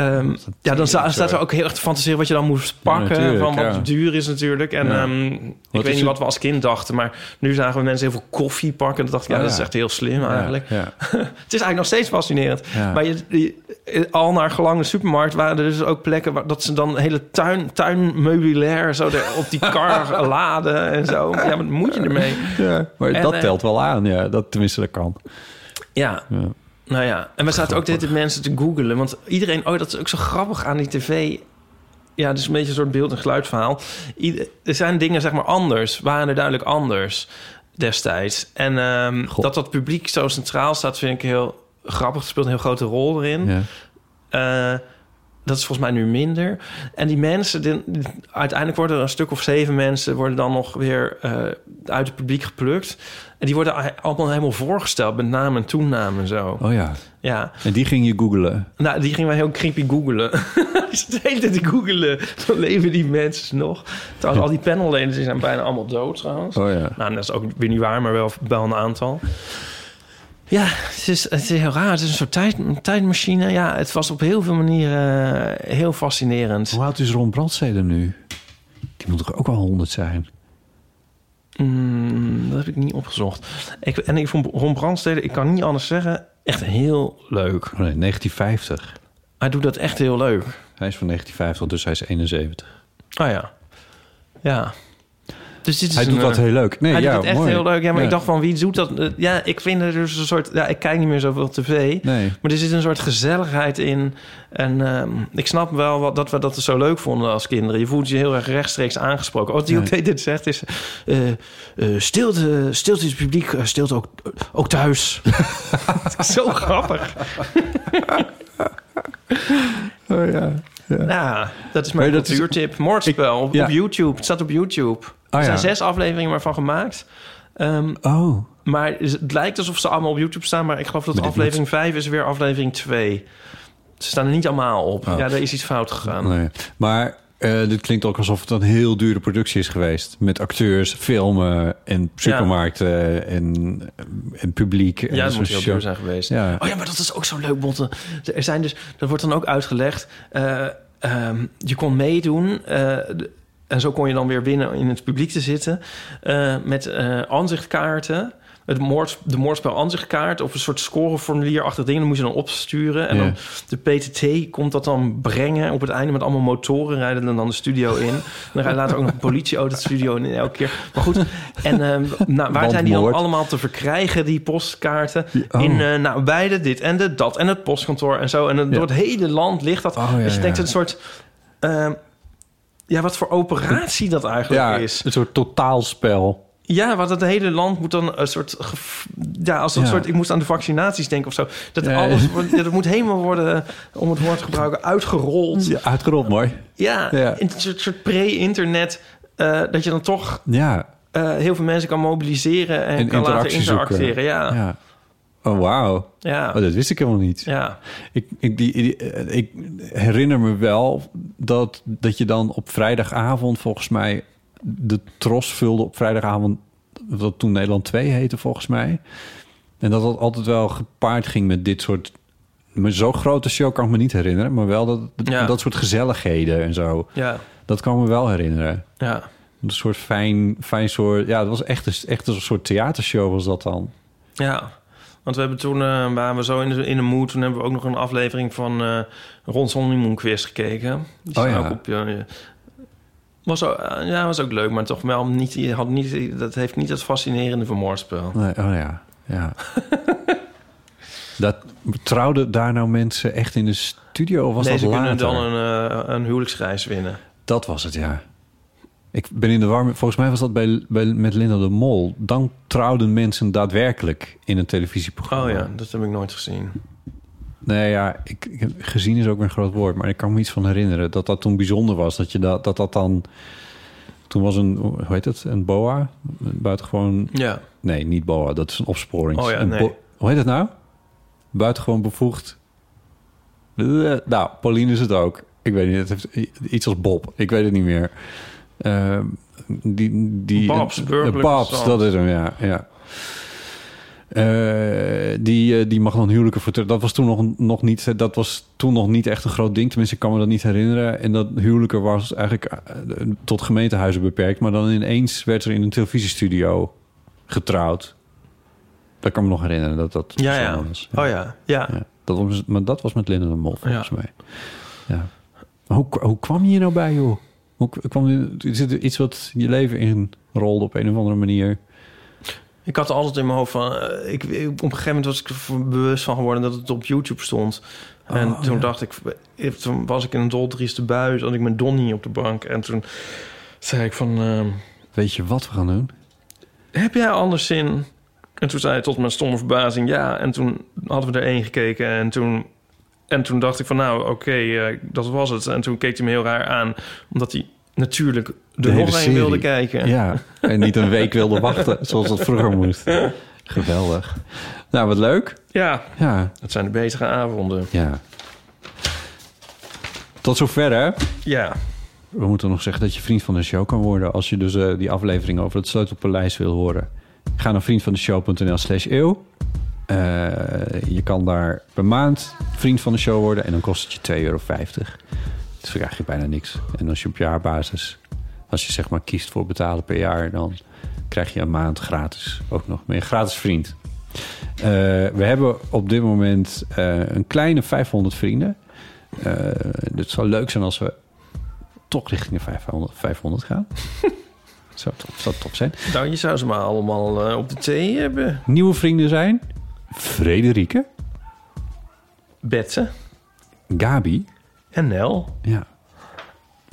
ehm, ja, dan sta- staat er ook heel erg te fantaseren wat je dan moest pakken. van wat ja. duur is natuurlijk. En Ja. ehm, ik weet niet het? wat we als kind dachten, maar nu zagen we mensen heel veel koffie pakken. En dacht ik, ja, Oh, dat is echt heel slim eigenlijk. Het is eigenlijk nog steeds fascinerend. Maar je, je- al naar gelang de supermarkt waren er dus ook plekken... Waar, dat ze dan hele tuin, tuinmeubilair zo er op die kar laden en zo. Ja, wat moet je ermee? Ja, maar En, dat eh, telt wel aan. Ja, dat, tenminste, dat kan. Ja, Ja. Nou ja. En we zaten ook de hele tijd mensen te googelen. Want iedereen... Oh, dat is ook zo grappig aan die tv... Ja, is een beetje een soort beeld- en geluidverhaal. Ieder- er zijn dingen, zeg maar, anders. Waren er duidelijk anders destijds. En ehm, dat dat publiek zo centraal staat, vind ik heel grappig. Het speelt een heel grote rol erin. Ja. Eh, dat is volgens mij nu minder. En die mensen, die- uiteindelijk worden er een stuk of zeven mensen... worden dan nog weer eh, uit het publiek geplukt. En die worden allemaal helemaal voorgesteld... met naam en toenaam en zo. Oh ja. Ja, En die ging je googelen. nou, die gingen wij heel creepy googelen. Zitten de hele tijd googelen. Dan leven die mensen nog. Trouwens, al die panelleden zijn bijna allemaal dood trouwens. Oh ja. Nou, dat is ook weer niet waar, maar wel, wel een aantal. Ja, het is, het is heel raar. Het is een soort tijd, een tijdmachine. Ja, het was op heel veel manieren heel fascinerend. Hoe oud is Ron Brandstede nu? Die moet toch ook wel 100 zijn? Mm, dat heb ik niet opgezocht. Ik, en ik vond Ron Brandstede, ik kan niet anders zeggen, echt heel leuk. Oh nee, 1950. Hij doet dat echt heel leuk. Hij is van 1950, dus hij is 71. Oh ja. Ja. Dus dit is Hij een, doet dat eh, heel leuk. Nee, hij ja, doet het echt mooi. heel leuk. Ja, maar Ja. ik dacht van, wie doet dat? Eh, Ja, ik vind er dus een soort... Ja, ik kijk niet meer zoveel tv. Nee. Maar er zit een soort gezelligheid in. En ehm, ik snap wel wat, dat we dat zo leuk vonden als kinderen. Je voelt je heel erg rechtstreeks aangesproken. Wat hij ook dit zegt is... eh, eh, stilte, stilte is publiek, eh, stilte ook, ook thuis. Zo grappig. Oh ja. Nou, dat is mijn cultuurtip. Moordspel op, ja. op YouTube. Het staat op YouTube. Er ja. zijn zes afleveringen maar van gemaakt. Ehm, Oh. maar het lijkt alsof ze allemaal op YouTube staan... maar ik geloof dat aflevering 5 is weer aflevering 2. Ze staan er niet allemaal op. Oh. Ja, er is iets fout gegaan. Nee. Maar eh, dit klinkt ook alsof het een heel dure productie is geweest. Met acteurs, filmen en supermarkten en, en publiek. en Ja, dat moet heel duur zijn geweest. Ja. Oh ja, maar dat is ook zo leuk, Botte. Er zijn dus, dat wordt dan ook uitgelegd. eh, ehm, je kon meedoen. eh, en zo kon je dan weer winnen in het publiek te zitten. eh, met eh aanzichtkaarten. Het moord, de moordspel aanzichtkaart of een soort scoreformulierachtig ding. Dan moet je dan opsturen. En Ja. dan de PTT komt dat dan brengen op het einde met allemaal motoren. Rijden dan de studio in. En dan rijdt later ook nog een politieauto de studio in elke keer. Maar goed, en ehm, nou, waar zijn die dan allemaal te verkrijgen, die postkaarten? Oh. In eh, nou, beide, dit en de, dat en het postkantoor en zo. En dan door het hele land ligt dat. Oh, ja, dus je denkt een soort... ja, wat voor operatie dat eigenlijk Ja, is. een soort totaalspel. Ja, want het hele land moet dan een soort... Ja, als een Ja. soort... Ik moest aan de vaccinaties denken of zo. Dat alles... ja, dat moet helemaal worden, om het woord te gebruiken, uitgerold. Ja, uitgerold, mooi. Ja, Ja. in een soort, soort pre-internet... eh, dat je dan toch Ja, eh, heel veel mensen kan mobiliseren... en, en kan laten interacteren. Ja. ja. Oh, wauw. Ja. Oh, dat wist ik helemaal niet. Ja. Ik, ik, die, die- eh, ik herinner me wel dat, dat je dan op vrijdagavond volgens mij de tros vulde op vrijdagavond, wat toen Nederland 2 heette volgens mij. En dat dat altijd wel gepaard ging met dit soort... Maar zo'n grote show kan ik me niet herinneren, maar wel dat, Ja. dat soort gezelligheden en zo. Ja. Dat kan ik me wel herinneren. Ja. Een soort fijn, fijn soort... Ja, dat was echt een, echt een soort theatershow was dat dan. Ja, want we hebben toen, eh, waren we zo in de, in de mood... toen hebben we ook nog een aflevering van eh Ron Honeymoon Quiz gekeken. Die Oh ja. ook op Was ook, eh, ja, was ook leuk, maar toch wel niet, had niet, dat heeft niet het fascinerende van Moordspel. Nee, oh ja, ja. dat, trouwden daar nou mensen echt in de studio of was nee, dat ze later? kunnen dan een, een huwelijksreis winnen. Dat was het, ja. Ik ben in de war. met- Volgens mij was dat bij, bij, met Linda de Mol. Dan trouwden mensen daadwerkelijk in een televisieprogramma. Oh ja, dat heb ik nooit gezien. Nee, ja, ik, ik heb- gezien is ook weer een groot woord. Maar ik kan me iets van herinneren dat dat toen bijzonder was. Dat je dat, dat, dat dan... Toen was een, hoe heet het? Een boa? Buitengewoon... Ja. Nee, niet boa. Dat is een opsporing. Oh ja, nee. hoe heet het nou? Buitengewoon bevoegd. Eh, Nou, Pauline is het ook. Ik weet niet, het heeft iets als Bob. Ik weet het niet meer. Eh, die, die, Babs, burgerlijk Babs, dat is hem, ja. ja. Eh, die, eh, die mag dan huwelijken voor... Dat was toen nog, nog niet... Dat was toen nog niet echt een groot ding. Tenminste, ik kan me dat niet herinneren. En dat huwelijken was eigenlijk tot gemeentehuizen beperkt. Maar dan ineens werd er in een televisiestudio getrouwd. Dat kan me nog herinneren dat dat Ja, zo ja. was. Oh ja, ja. Dat was, maar dat was met Linda de Mol, volgens mij. Ja. Hoe, hoe kwam je hier nou bij, joh? Hoe kwam is het iets wat je leven in rolde op een of andere manier? Ik had altijd in mijn hoofd van... eh, ik, ik- op een gegeven moment was ik er bewust van geworden dat het op YouTube stond. En Oh, toen ja. dacht ik... eh, Toen was ik in een doldrieste bui. Zat ik met Donnie op de bank. En toen zei ik van... ehm, Weet je wat we gaan doen? heb jij anders zin? En toen zei hij tot mijn stomme verbazing ja. En toen hadden we er één gekeken. En toen, en toen dacht ik van nou, oké, eh, dat was het. En toen keek hij me heel raar aan. Omdat hij natuurlijk De nog hele een serie. wilde kijken. Ja, en niet een week wilde wachten, zoals dat vroeger moest. Geweldig. Nou, wat leuk. Ja, Ja, dat zijn de betere avonden. ja. Tot zover, hè? Ja. We moeten nog zeggen dat je vriend van de show kan worden... als je dus eh, die aflevering over het Sleutelpaleis wil horen. Ga naar vriendvandeshow.nl slash eeuw. Eh, je kan daar per maand vriend van de show worden... en dan kost het je 2,50 euro. Dus dan krijg je bijna niks. En als je op jaarbasis... als je zeg maar kiest voor betalen per jaar... dan krijg je een maand gratis ook nog. Een gratis vriend. Eh, we hebben op dit moment eh, een kleine 500 vrienden. Het zou leuk zijn als we toch richting de 500, 500 gaan. zou, top, zou top zijn. Nou, je zou ze maar allemaal op de thee hebben. Nieuwe vrienden zijn Frederike, Betse Gabi. en Nel. Ja.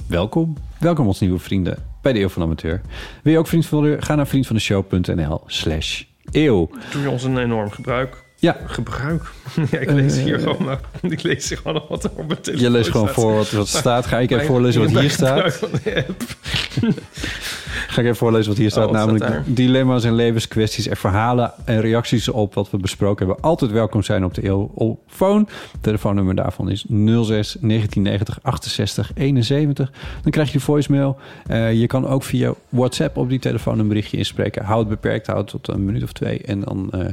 Welkom. Welkom als nieuwe vrienden bij de Eeuw van Amateur. Wil je ook vriend van de Ga naar vriendvandeshow.nl slash eeuw. Doe je ons een enorm gebruik. Ja. Gebruik. ja, ik lees hier Eh, gewoon maar. Ik lees hier gewoon nog wat er op mijn telefoon Je leest gewoon staat. voor wat, wat er staat. Ga ik even voorlezen wat hier staat. de. Ga ik even voorlezen wat hier staat. Oh, wat namelijk staat dilemma's en levenskwesties en verhalen en reacties op wat we besproken hebben. Altijd welkom zijn op de eeuwfoon. Telefoonnummer daarvan is 06 1990 68 71. Dan krijg je voicemail. Eh, je kan ook via WhatsApp op die telefoon een berichtje inspreken. Houd het beperkt, houd het tot een minuut of twee. En dan eh,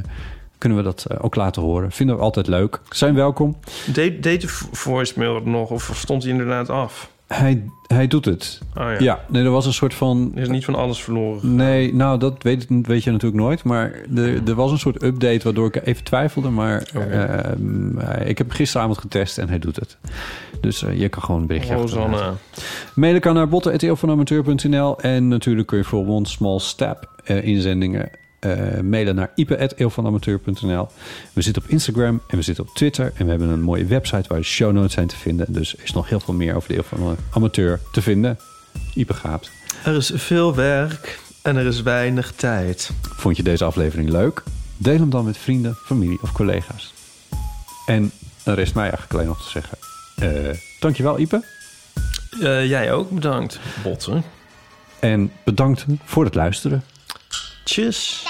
kunnen we dat eh, ook laten horen. Vinden we altijd leuk. Zijn welkom. Deed, deed de vo- voicemail nog of stond hij inderdaad af? Hij, hij doet het. Oh ja. ja, nee, er was een soort van... Er is niet van alles verloren. Nee, nou, dat weet, weet je natuurlijk nooit. Maar er, er was een soort update waardoor ik even twijfelde. Maar ehm, ik heb gisteravond getest en hij doet het. Dus eh, je kan gewoon een berichtje Rosanne. Mailen kan naar botten.eeuwvanamateur.nl En natuurlijk kun je voor One Small Step eh, inzendingen eh, mailen naar ipe.eeuwvanamateur.nl We zitten op Instagram en we zitten op Twitter. En we hebben een mooie website waar de show notes zijn te vinden. Dus er is nog heel veel meer over de Eeuw van de Amateur te vinden. Ipe Gaapt. Er is veel werk en er is weinig tijd. Vond je deze aflevering leuk? Deel hem dan met vrienden, familie of collega's. En er rest mij eigenlijk alleen nog te zeggen. eh dankjewel Ipe. Eh, jij ook, bedankt. Botten. En bedankt voor het luisteren. Tschüss.